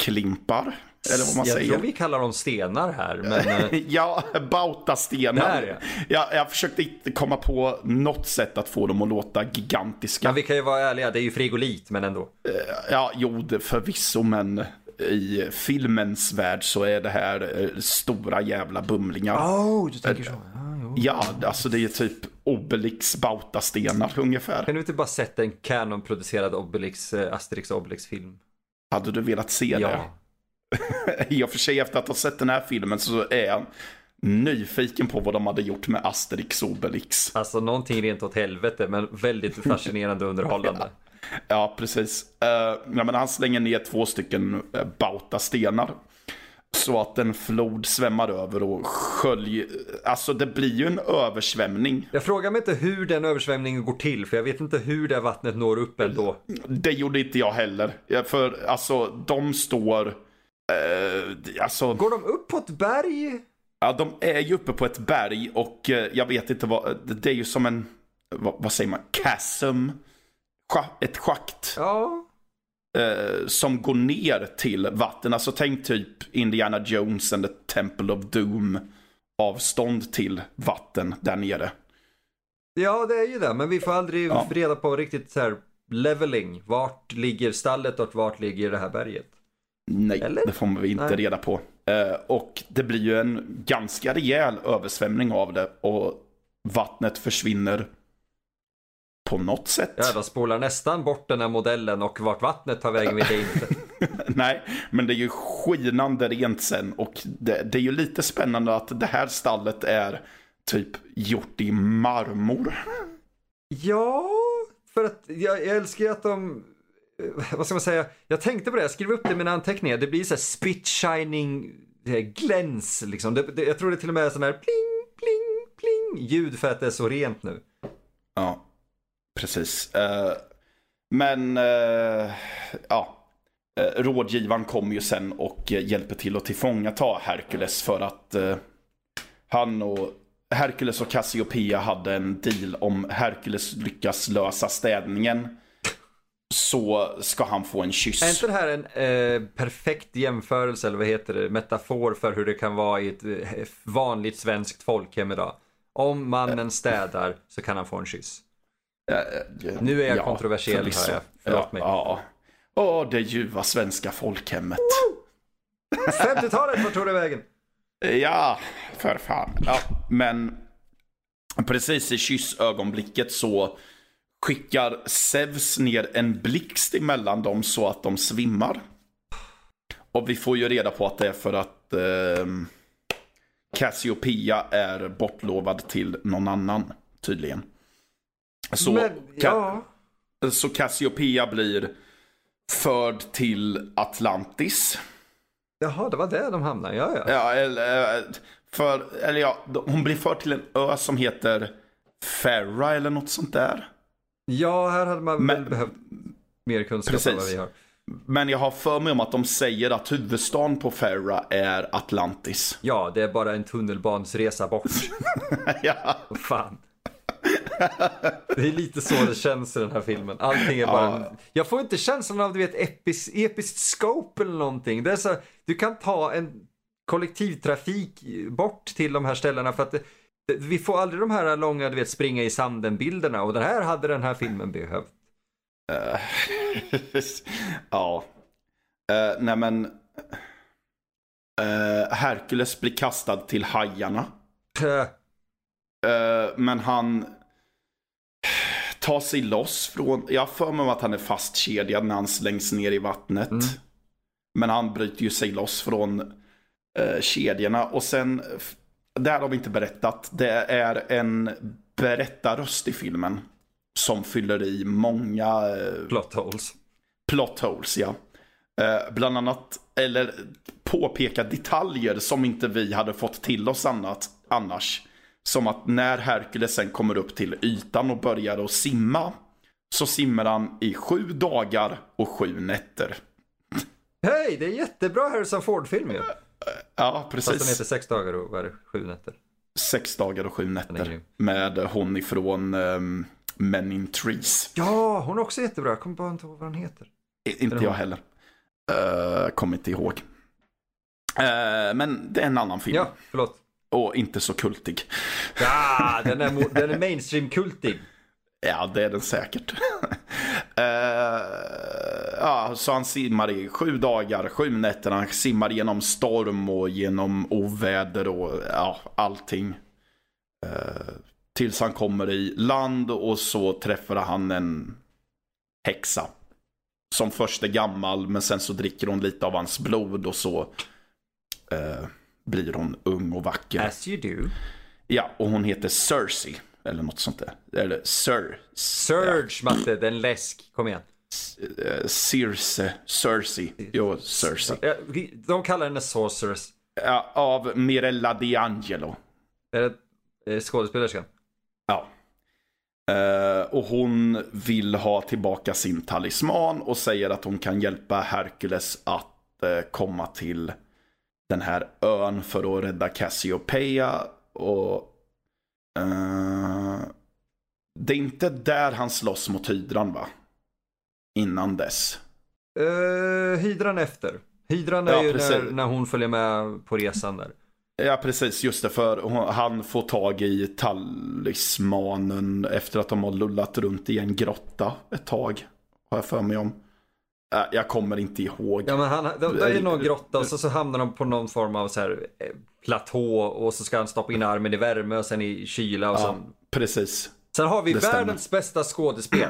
klimpar. Eller vad man jag säger. Tror vi kallar dem stenar här. Men... Eh, ja, bautastenar. Där, ja. Jag, jag försökte inte komma på något sätt att få dem att låta gigantiska. Men vi kan ju vara ärliga, det är ju frigolit men ändå. Eh, ja, jo, förvisso, men i filmens värld så är det här eh, stora jävla bumlingar. Oh, du tänker så. Ah, ja, alltså det är typ Obelix bautastenar ungefär. Kan du inte bara sätta en Canon-producerad Obelix, eh, Asterix Obelix-film? Hade du velat se ja. det? I och för sig efter att ha sett den här filmen så är jag nyfiken på vad de hade gjort med Asterix Obelix. Alltså någonting rent åt helvete men väldigt fascinerande och underhållande. ja. Precis. Uh, ja, men han slänger ner två stycken uh, bautastenar. Så att en flod svämmar över och skölj... Alltså det blir ju en översvämning. Jag frågar mig inte hur den översvämningen går till, för jag vet inte hur det vattnet når upp ändå. Det gjorde inte jag heller. För alltså, de står... Eh, alltså... Går de upp på ett berg? Ja, de är ju uppe på ett berg och eh, jag vet inte vad... Det är ju som en... Vad, vad säger man? Chasm ett schakt. Ja. Eh, som går ner till vatten. Alltså tänk typ Indiana Jones and the Temple of Doom. Avstånd till vatten där nere. Ja, det är ju det. Men vi får aldrig ja. reda på riktigt så här leveling. Vart ligger stallet och vart ligger det här berget? Nej, Eller? det får vi inte Nej. reda på. Eh, och det blir ju en ganska rejäl översvämning av det. Och vattnet försvinner på något sätt. Ja, de spolar nästan bort den här modellen och vart vattnet tar vägen vet jag inte. Nej, men det är ju skinande rent sen och det, det, är ju lite spännande att det här stallet är typ gjort i marmor. Ja, för att jag, jag älskar ju att de eh, vad ska man säga, jag tänkte på det, jag skrev upp det i mina anteckningar, det blir så här spit shining gläns liksom. Det, det, jag tror det till och med är sån här pling, pling, pling ljud för att det är så rent nu. Ja. Precis. Uh, men uh, ja, uh, rådgivaren kommer ju sen och hjälper till att tillfångata Hercules för att han och Hercules och Cassiopeia hade en deal om Hercules lyckas lösa städningen så ska han få en kyss. Är inte det här en eh, perfekt jämförelse, eller vad heter det, metafor för hur det kan vara i ett eh, vanligt svenskt folkhem idag? Om mannen städar så kan han få en kyss. Nu är jag ja, kontroversiell hör jag. Förlåt ja, mig. Ja. Åh, det ljuva svenska folkhemmet. 50-talet, vart tog det vägen? Ja, för fan. Ja, men precis i kyssögonblicket så skickar Zeus ner en blixt emellan dem så att de svimmar. Och vi får ju reda på att det är för att eh, Cassiopeia är bortlovad till någon annan, tydligen. Så, Men, ja. så Cassiopeia blir förd till Atlantis. Jaha, det var där de hamnade. Ja, ja. ja eller, eh, för, eller ja, hon blir förd till en ö som heter Ferra eller något sånt där. Ja, här hade man Men, väl behövt mer kunskap än vad vi har. Men jag har för mig om att de säger att huvudstaden på Ferra är Atlantis. Ja, det är bara en tunnelbansresa bort. ja. Fan. Det är lite så det känns i den här filmen. Allting är bara... Ja. Jag får inte känslan av du vet epis, episkt scope eller någonting. Det är så, du kan ta en kollektivtrafik bort till de här ställena för att det, det, vi får aldrig de här långa, du vet, springa i sanden bilderna och den här hade den här filmen behövt. Uh, ja. Uh, nej men Uh, Hercules blir kastad till hajarna. uh, men han tar sig loss från, jag för mig att han är fastkedjad när han slängs ner i vattnet. Mm. Men han bryter ju sig loss från uh, kedjorna och sen, där har vi inte berättat, det är en berättarröst i filmen. Som fyller i många... plot holes. Plot holes, ja. Eh, bland annat, eller påpeka detaljer som inte vi hade fått till oss annat, annars. Som att när Herkules sen kommer upp till ytan och börjar att simma. Så simmar han i sju dagar och sju nätter. Hej, det är jättebra Harrison Ford-film ju. Ja, precis. Fast den heter sex dagar och vad sju nätter. Sex dagar och sju nätter. Med hon ifrån um, Men in Trees. Ja, hon är också jättebra. Jag kommer bara inte ihåg vad hon heter. Inte jag heller. Uh, kommer inte ihåg. Uh, men det är en annan film. Ja, förlåt. Och inte så kultig. Ja, den är, den är mainstream-kultig. Ja, det är den säkert. uh, ja, så han simmar i sju dagar, sju nätter. Han simmar genom storm och genom oväder och ja, allting. Uh, tills han kommer i land och så träffar han en häxa som först är gammal men sen så dricker hon lite av hans blod och så eh, blir hon ung och vacker. As you do. Ja, och hon heter Cersei. Eller något sånt där. Eller Sir. Surge, ja. Matte. Den läsk. Kom igen. Circe. Cersei. Jo, Cersei. De kallar henne Sorceress. Ja, av Mirella D'Angelo. Är det skådespelerskan? Ja. Uh, och hon vill ha tillbaka sin talisman och säger att hon kan hjälpa Herkules att uh, komma till den här ön för att rädda Cassiopeia. Och uh, det är inte där han slåss mot hydran va? Innan dess. hydran efter. Hydran är ja, ju när, när hon följer med på resan där. Ja precis, just det. För han får tag i talismanen efter att de har lullat runt i en grotta ett tag. Har jag för mig om. Jag kommer inte ihåg. Ja men han, det, det är någon grotta och så, så hamnar de på någon form av så här eh, platå och så ska han stoppa in armen i värme och sen i kyla och ja, sen. Precis. Sen har vi det världens stämmer. bästa skådespel.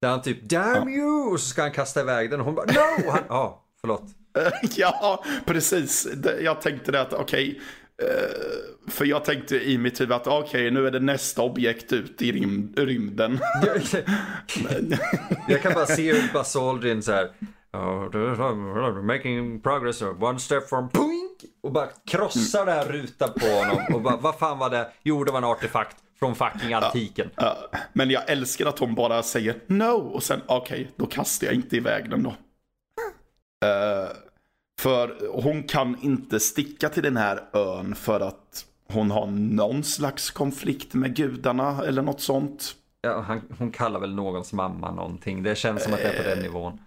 Där han typ damn ja. you och så ska han kasta iväg den och hon bara no! Ja, förlåt. ja, precis. Jag tänkte det att okej. Okay, för jag tänkte i mitt huvud att okej, okay, nu är det nästa objekt ut i rym rymden. jag kan bara se hur Buzz Aldrin så här. Oh, making progress, one step from poink! Och bara krossar det här rutan på honom. Och bara, vad fan var det? Jo, det var en artefakt från fucking antiken. Ja, ja. Men jag älskar att hon bara säger no och sen okej, okay, då kastar jag inte iväg den då. Uh, för hon kan inte sticka till den här ön för att hon har någon slags konflikt med gudarna eller något sånt. Ja, han, hon kallar väl någons mamma någonting. Det känns som att det är på den nivån.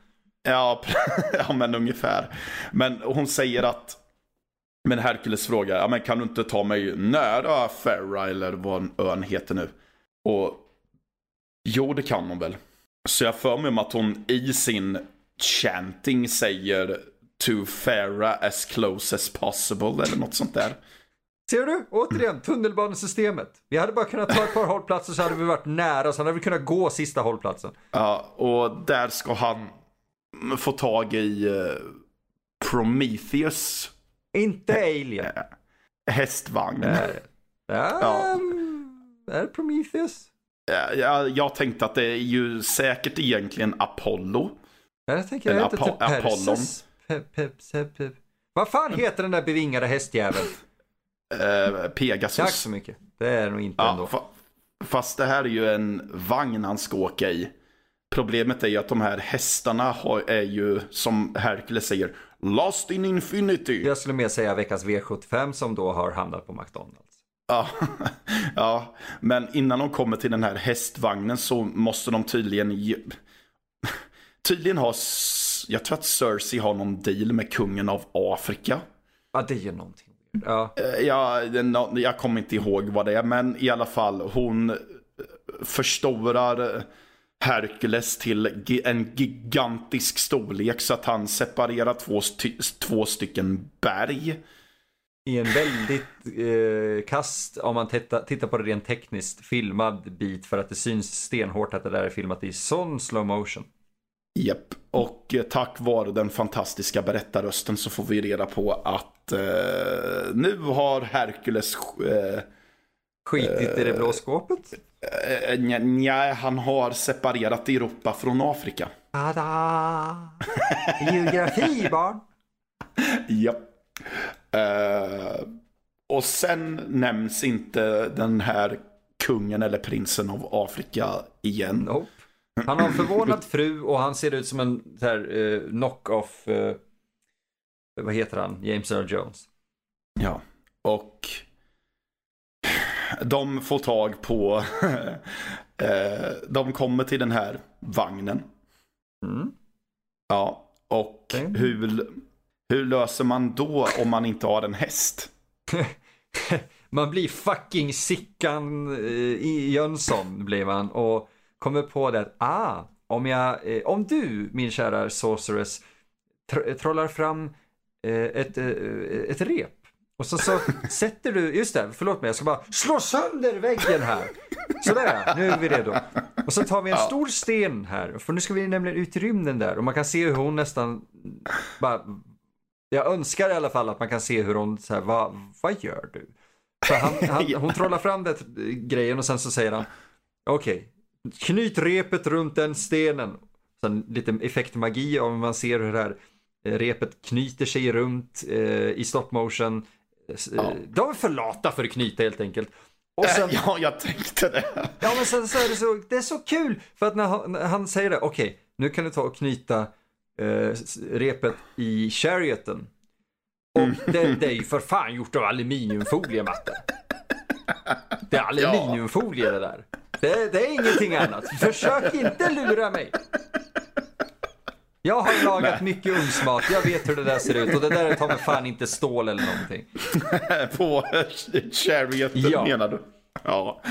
Ja, ja men ungefär. Men hon säger att men Herkules frågar, ja men kan du inte ta mig nära Ferra eller vad ön heter nu? Och jo, det kan hon väl. Så jag för mig om att hon i sin chanting säger to Farah as close as possible eller något sånt där. Ser du? Återigen, tunnelbanesystemet. Vi hade bara kunnat ta ett par hållplatser så hade vi varit nära, så hade vi kunnat gå sista hållplatsen. Ja, och där ska han få tag i uh, Prometheus. Inte Alien. Hästvagn. Äh, ja. Är det Prometheus? Ja, jag, jag tänkte att det är ju säkert egentligen Apollo. Jag tänker, Eller inte Apo typ Apollon. Pep, pep, pep, pep. Vad fan heter den där bevingade hästjäveln? Uh, Pegasus. Tack så mycket. Det är nog inte ja, ändå. Fa fast det här är ju en vagn han ska åka i. Problemet är ju att de här hästarna har, är ju, som Hercules säger, lost in infinity. Jag skulle mer säga veckans V75 som då har hamnat på McDonalds. Ja, ja, men innan de kommer till den här hästvagnen så måste de tydligen ge... tydligen ha jag tror att Cersei har någon deal med kungen av Afrika. Ja, det är ju någonting. Ja. Eh, ja, jag kommer inte ihåg vad det är, men i alla fall hon förstorar Herkules till en gigantisk storlek så att han separerar två, två stycken berg. I en väldigt eh, kast, om man tittar, tittar på det rent tekniskt, filmad bit för att det syns stenhårt att det där är filmat i sån slow motion. Japp, och eh, tack vare den fantastiska berättarrösten så får vi reda på att eh, nu har Herkules eh, Skitit i det blå skåpet? Eh, nej, han har separerat Europa från Afrika. Tada! Geografi barn! Japp. Uh, och sen nämns inte den här kungen eller prinsen av Afrika igen. Nope. Han har en förvånad fru och han ser ut som en så här, uh, knock-off, uh, vad heter han, James Earl Jones. Ja, och de får tag på, eh, de kommer till den här vagnen. Mm. Ja, och mm. hur, hur löser man då om man inte har en häst? man blir fucking Sickan eh, Jönsson blir man och kommer på det att ah, om, jag, eh, om du min kära sorceress tr trollar fram eh, ett, eh, ett rep och så, så sätter du, just det, förlåt mig, jag ska bara slå sönder väggen här. Sådär, nu är vi redo. Och så tar vi en ja. stor sten här, för nu ska vi nämligen ut i rymden där. Och man kan se hur hon nästan bara, jag önskar i alla fall att man kan se hur hon, så här, vad, vad gör du? Han, han, hon trollar fram det grejen och sen så säger han, okej, okay, knyt repet runt den stenen. Sen lite effektmagi om man ser hur det här eh, repet knyter sig runt eh, i stop motion Ja. De är för lata för att knyta helt enkelt. Och sen, ja, jag tänkte det. Ja, men sen så är det så, det är så kul. För att när han, när han säger det, okej, okay, nu kan du ta och knyta eh, repet i charioten. Och mm. det, det, är ju för fan gjort av aluminiumfolie, Matte. Det är aluminiumfolie det där. Det, det är ingenting annat. Försök inte lura mig. Jag har lagat Nej. mycket ugnsmat, jag vet hur det där ser ut och det där tar mig fan inte stål eller någonting. På charioten ja. menar du? Ja.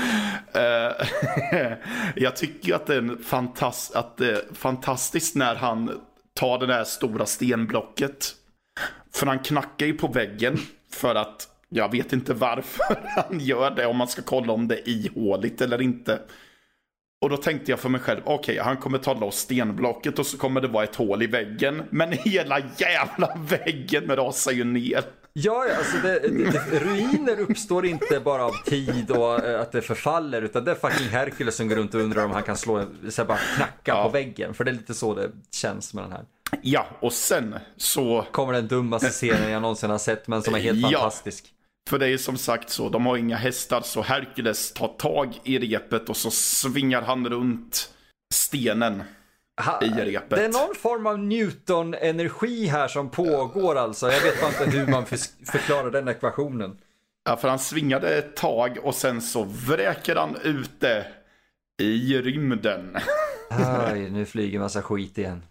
Uh, jag tycker att det är fantast att det är fantastiskt när han tar det där stora stenblocket. För han knackar ju på väggen för att jag vet inte varför han gör det, om man ska kolla om det är ihåligt eller inte. Och då tänkte jag för mig själv, okej, okay, han kommer ta loss stenblocket och så kommer det vara ett hål i väggen. Men hela jävla väggen rasar ju ner. Ja, alltså det, det, ruiner uppstår inte bara av tid och eh, att det förfaller utan det är fucking Herkules som går runt och undrar om han kan slå, så bara knacka ja. på väggen. För det är lite så det känns med den här. Ja, och sen så... Kommer den dummaste scenen jag någonsin har sett men som är helt ja. fantastisk. För det är som sagt så, de har inga hästar så Herkules tar tag i repet och så svingar han runt stenen ha, i repet. Det är någon form av Newton-energi här som pågår alltså. Jag vet bara inte hur man förklarar den ekvationen. Ja, för han svingade ett tag och sen så vräker han ut det i rymden. Aj, nu flyger massa skit igen.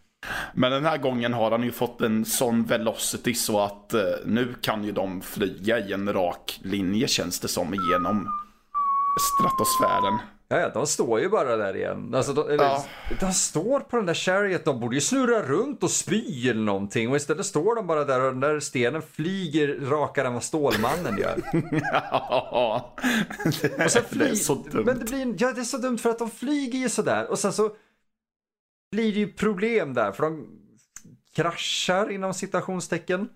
Men den här gången har han ju fått en sån velocity så att eh, nu kan ju de flyga i en rak linje känns det som igenom stratosfären. Ja, ja, de står ju bara där igen. Alltså, de, eller, ja. de står på den där chariot, de borde ju snurra runt och spy eller någonting. Och istället står de bara där och den där stenen flyger rakare än vad Stålmannen gör. ja, det, fly... det är så dumt. Men det blir, ja, det är så dumt för att de flyger ju sådär och sen så blir det ju problem där, för de kraschar inom citationstecken.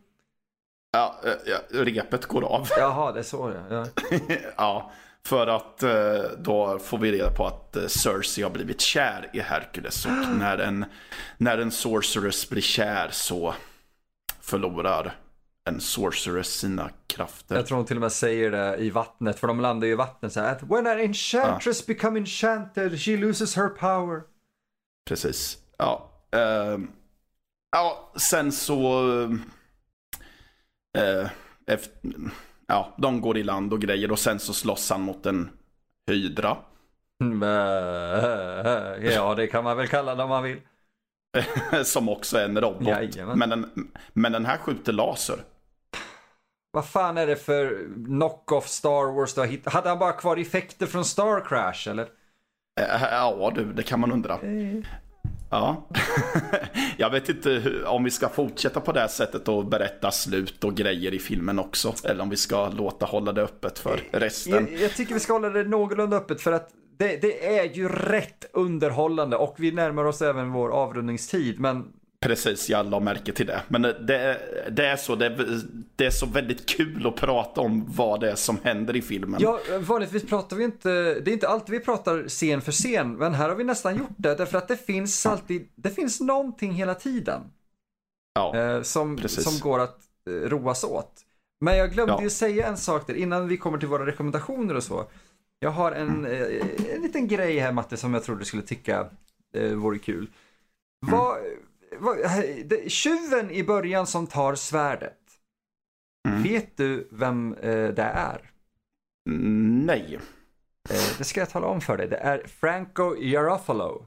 Ja, ja repet går av. Jaha, det är så det ja. ja, för att eh, då får vi reda på att eh, Cersei har blivit kär i Hercules. Och när en, när en sorceress blir kär så förlorar en sorceress sina krafter. Jag tror hon till och med säger det i vattnet, för de landar ju i vattnet så här. When an enchantress ja. become enchanted, she loses her power. Precis. Ja. Uh, ja, sen så... Uh, efter, ja, de går i land och grejer och sen så slåss han mot en hydra. Ja, det kan man väl kalla det om man vill. Som också är en robot. Men den, men den här skjuter laser. Vad fan är det för knock-off Star Wars du har hittat? Hade han bara kvar effekter från Star Crash eller? Ja du, det kan man undra. Ja. Jag vet inte om vi ska fortsätta på det här sättet och berätta slut och grejer i filmen också. Eller om vi ska låta hålla det öppet för resten. Jag, jag tycker vi ska hålla det någorlunda öppet för att det, det, är ju rätt underhållande och vi närmar oss även vår avrundningstid. Men Precis, jag la märke till det. Men det, det är så, det, det, är så väldigt kul att prata om vad det är som händer i filmen. Ja, vanligtvis pratar vi inte, det är inte alltid vi pratar scen för scen, men här har vi nästan gjort det därför att det finns alltid, det finns någonting hela tiden. Ja, eh, som, som går att eh, roas åt. Men jag glömde ja. ju säga en sak där innan vi kommer till våra rekommendationer och så. Jag har en, mm. eh, en liten grej här Matte som jag tror du skulle tycka eh, vore kul. Mm. Vad tjuven i början som tar svärdet. Mm. Vet du vem eh, det är? Nej. Eh, det ska jag tala om för dig. Det är Franco Garofalo.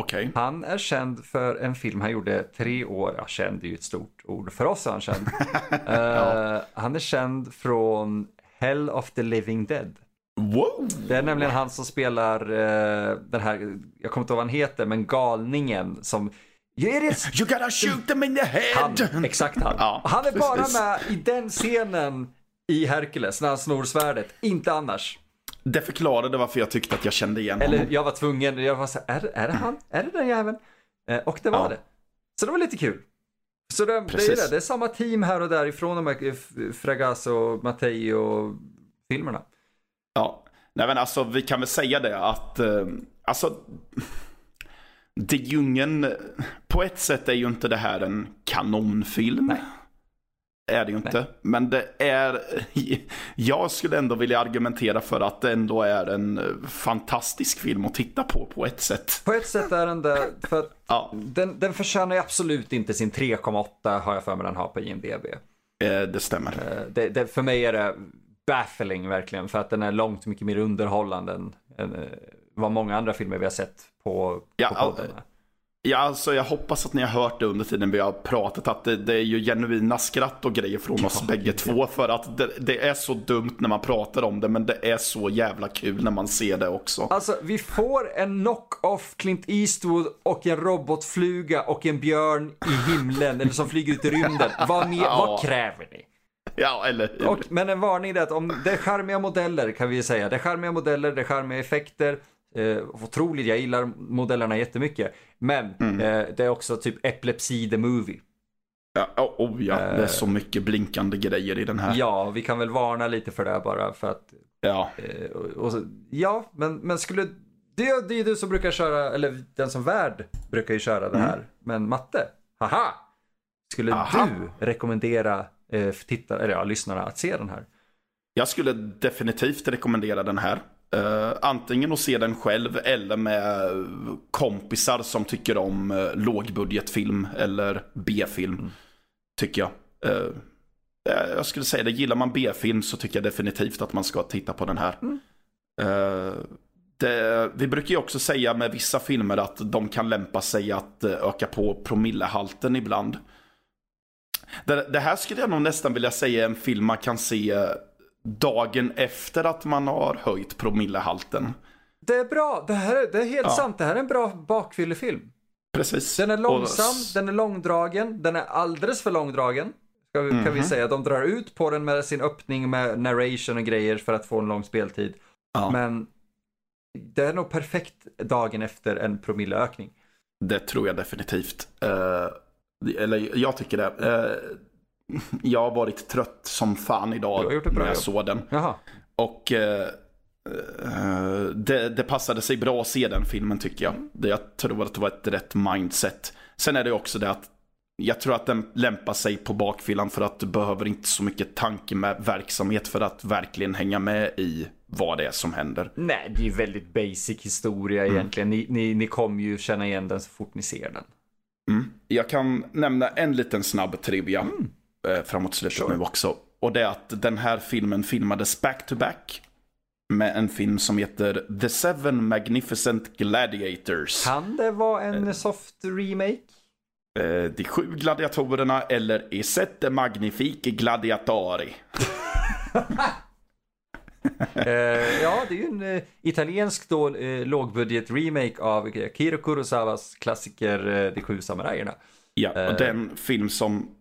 Okay. Han är känd för en film han gjorde tre år, ja känd är ju ett stort ord, för oss är han känd. ja. uh, han är känd från Hell of the Living Dead. Wow. Det är nämligen han som spelar uh, den här, jag kommer inte ihåg vad han heter, men galningen som You gotta shoot them in the head! Han, exakt han. Ja, han är bara med i den scenen i Hercules när han snor svärdet, inte annars. Det förklarade varför jag tyckte att jag kände igen honom. Eller jag var tvungen, jag var så är, är det han? Är det den jäveln? Eh, och det var ja. det. Så det var lite kul. Så det, det, är det, det är samma team här och där ifrån de här eh, Fragasso, Mattei och filmerna. Ja, nej men alltså vi kan väl säga det att, eh, alltså det är ju ingen, på ett sätt är ju inte det här en kanonfilm. Nej. Är det ju inte. Nej. Men det är, jag skulle ändå vilja argumentera för att det ändå är en fantastisk film att titta på på ett sätt. På ett sätt är den det, för att ja. den, den förtjänar absolut inte sin 3,8 har jag för mig den har på IMDB. Eh, det stämmer. Eh, det, det, för mig är det baffling verkligen, för att den är långt mycket mer underhållande än, än eh, vad många andra filmer vi har sett på, ja, på podden. Ja, alltså jag hoppas att ni har hört det under tiden vi har pratat. Att det, det är ju genuina skratt och grejer från oss bägge två. För att det, det, är så dumt när man pratar om det. Men det är så jävla kul när man ser det också. Alltså vi får en knock-off Clint Eastwood och en robotfluga och en björn i himlen. eller som flyger ut i rymden. Vad, mer, ja. vad kräver ni? Ja, eller och, Men en varning är att om det är charmiga modeller kan vi säga. Det är charmiga modeller, det är charmiga effekter. Eh, otroligt, jag gillar modellerna jättemycket. Men mm. eh, det är också typ Epilepsi the Movie. Ja, oh, oh ja, det är så eh, mycket blinkande grejer i den här. Ja, vi kan väl varna lite för det bara för att. Ja. Eh, och, och, ja, men, men skulle. Det, det är du som brukar köra, eller den som värd brukar ju köra det här. Mm. Men matte, haha! Skulle Aha. du rekommendera eh, tittare, eller ja, lyssnarna att se den här? Jag skulle definitivt rekommendera den här. Uh, antingen att se den själv eller med kompisar som tycker om uh, lågbudgetfilm eller B-film. Mm. Tycker jag. Uh, jag skulle säga det, gillar man B-film så tycker jag definitivt att man ska titta på den här. Mm. Det, vi brukar ju också säga med vissa filmer att de kan lämpa sig att öka på promillehalten ibland. Det, det här skulle jag nog nästan vilja säga är en film man kan se dagen efter att man har höjt promillehalten. Det är bra, det, här, det är helt ja. sant. Det här är en bra bakfyllefilm. Precis. Den är långsam, och... den är långdragen, den är alldeles för långdragen. Ska vi, mm -hmm. Kan vi mhm. säga. De drar ut på den med sin öppning med narration och grejer för att få en lång speltid. Ja. Men det är nog perfekt dagen efter en promilleökning. Det tror jag definitivt. Uh, eller jag tycker det. Uh, jag har varit trött som fan idag när jag såg den. Jaha. Och eh, eh, det, det, passade sig bra att se den filmen tycker jag. Det, jag tror att det var ett rätt mindset. Sen är det också det att jag tror att den lämpar sig på bakfyllan för att du behöver inte så mycket tanke med verksamhet för att verkligen hänga med i vad det är som händer. Nej, det är ju väldigt basic historia mm. egentligen. Ni, ni, ni kommer ju känna igen den så fort ni ser den. Mm. Jag kan nämna en liten snabb trivia. Mm framåt slutet sure. nu också. Och det är att den här filmen filmades back-to-back. Med en film som heter The Seven Magnificent Gladiators. Kan det vara en eh, soft remake? Eh, de sju gladiatorerna eller I sette magnifique gladiatori. ja, det är ju en italiensk då, lågbudget remake av Kiro Kurosawas klassiker De sju samurajerna. Ja, och den film som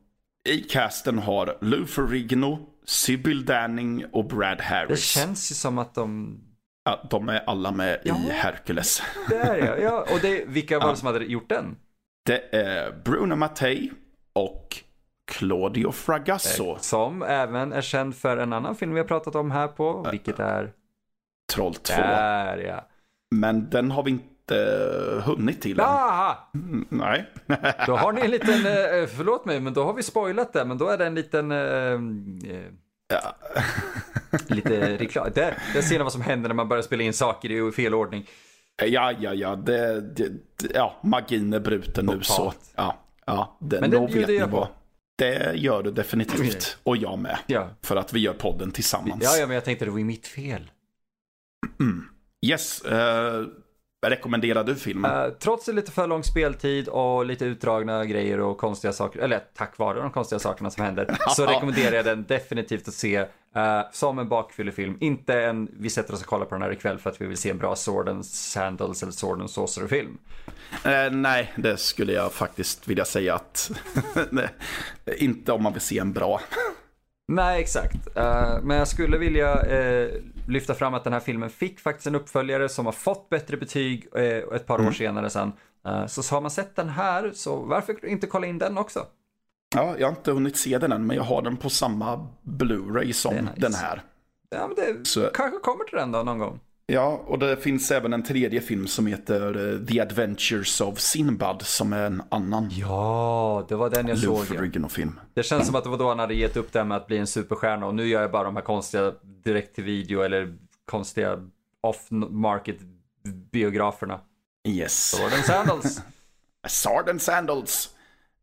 i casten har Lou Ferrigno, Sybil Danning och Brad Harris. Det känns ju som att de... Ja, de är alla med ja, i Hercules. Det är ja. ja. Och det, vilka var det som hade gjort den? Det är Bruno Mattei och Claudio Fragasso. Eh, som även är känd för en annan film vi har pratat om här på, vilket är... Troll 2. Där ja. Men den har vi inte hunnit till än. Mm, nej. då har ni en liten, eh, förlåt mig, men då har vi spoilat det, men då är det en liten... Eh, ja. lite reklam. Där, där ser ni vad som händer när man börjar spela in saker i fel ordning. Ja, ja, ja, det, det, ja magin är bruten nu så. Ja, ja, det, Men det bjuder jag på. Det gör du definitivt. Och jag med. Ja. För att vi gör podden tillsammans. Ja, ja men jag tänkte det var ju mitt fel. Mm. Yes. Uh, rekommenderar du filmen? Uh, trots lite för lång speltid och lite utdragna grejer och konstiga saker, eller tack vare de konstiga sakerna som händer, så rekommenderar jag den definitivt att se uh, som en bakfyllefilm. Inte en, vi sätter oss och kollar på den här ikväll för att vi vill se en bra Sword and Sandals eller Sword and Sorcerer-film. Uh, nej, det skulle jag faktiskt vilja säga att inte om man vill se en bra. Nej, exakt. Uh, men jag skulle vilja uh, lyfta fram att den här filmen fick faktiskt en uppföljare som har fått bättre betyg uh, ett par mm. år senare sen. så har man sett den här, så varför inte kolla in den också? Ja, jag har inte hunnit se den än, men jag har den på samma Blu-ray som nice. den här. Ja, men det så... kanske kommer till den då någon gång. Ja, och det finns även en tredje film som heter eh, The Adventures of Sinbad som är en annan. Ja, det var den jag såg. film. Det känns som att det var då han hade gett upp det med att bli en superstjärna och nu gör jag bara de här konstiga direkt till video eller konstiga off-market biograferna. Yes. Sword and Sandals. Sword and Sandals.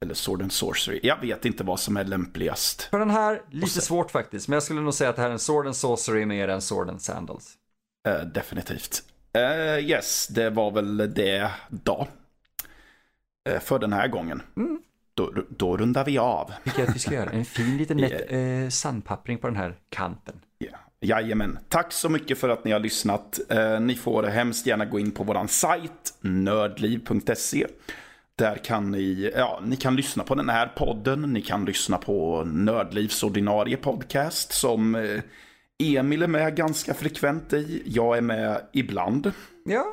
Eller Sword and Sorcery. Jag vet inte vad som är lämpligast. För den här, lite svårt faktiskt. Men jag skulle nog säga att det här är en Sword and Sorcery mer än Sword and Sandals. Uh, definitivt. Uh, yes, det var väl det då. Uh, för den här gången. Mm. Då, då rundar vi av. Att vi ska göra. En fin liten nätt yeah. sandpappring på den här kanten. Yeah. Jajamän. Tack så mycket för att ni har lyssnat. ni får hemskt gärna gå in på våran sajt nördliv.se. Där kan ni, ja, ni kan lyssna på den här podden. Ni kan lyssna på Nördlivs ordinarie podcast som Emil är med ganska frekvent i. Jag är med ibland. Ja.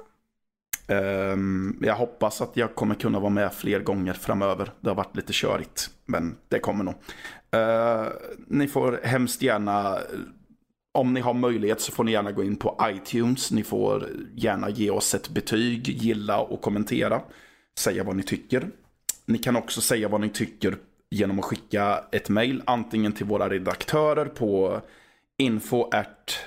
Um, jag hoppas att jag kommer kunna vara med fler gånger framöver. Det har varit lite körigt, men det kommer nog. Uh, ni får hemskt gärna, om ni har möjlighet så får ni gärna gå in på iTunes. Ni får gärna ge oss ett betyg, gilla och kommentera. Säga vad ni tycker. Ni kan också säga vad ni tycker genom att skicka ett mail antingen till våra redaktörer på info at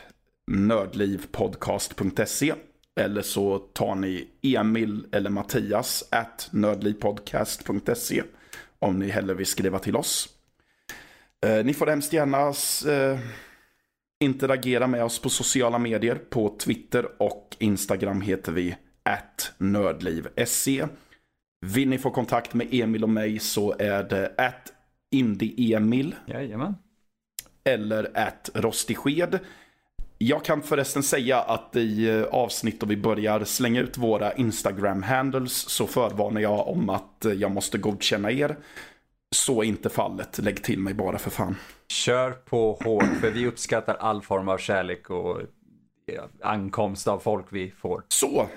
nördlivpodcast.se eller så tar ni Emil eller Mattias at nördlivpodcast.se om ni hellre vill skriva till oss. Eh, ni får hemskt gärna eh, interagera med oss på sociala medier. På Twitter och Instagram heter vi at nördliv.se. Vill ni få kontakt med Emil och mig så är det at indieemil. Jajamän eller ett rostig sked. Jag kan förresten säga att i eh, avsnitt då vi börjar slänga ut våra Instagram-handles så förvarnar jag om att eh, jag måste godkänna er. Så är inte fallet. Lägg till mig bara för fan. Kör på hårt, för vi uppskattar all form av kärlek och ankomst av folk vi får. Så,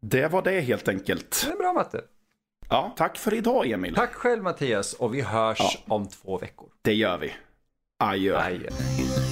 det var det helt enkelt. Det är bra Matte. Ja, tack för idag Emil. Tack själv Mattias och vi hörs ja. om två veckor. Det gör vi. 哎呀，哎呀。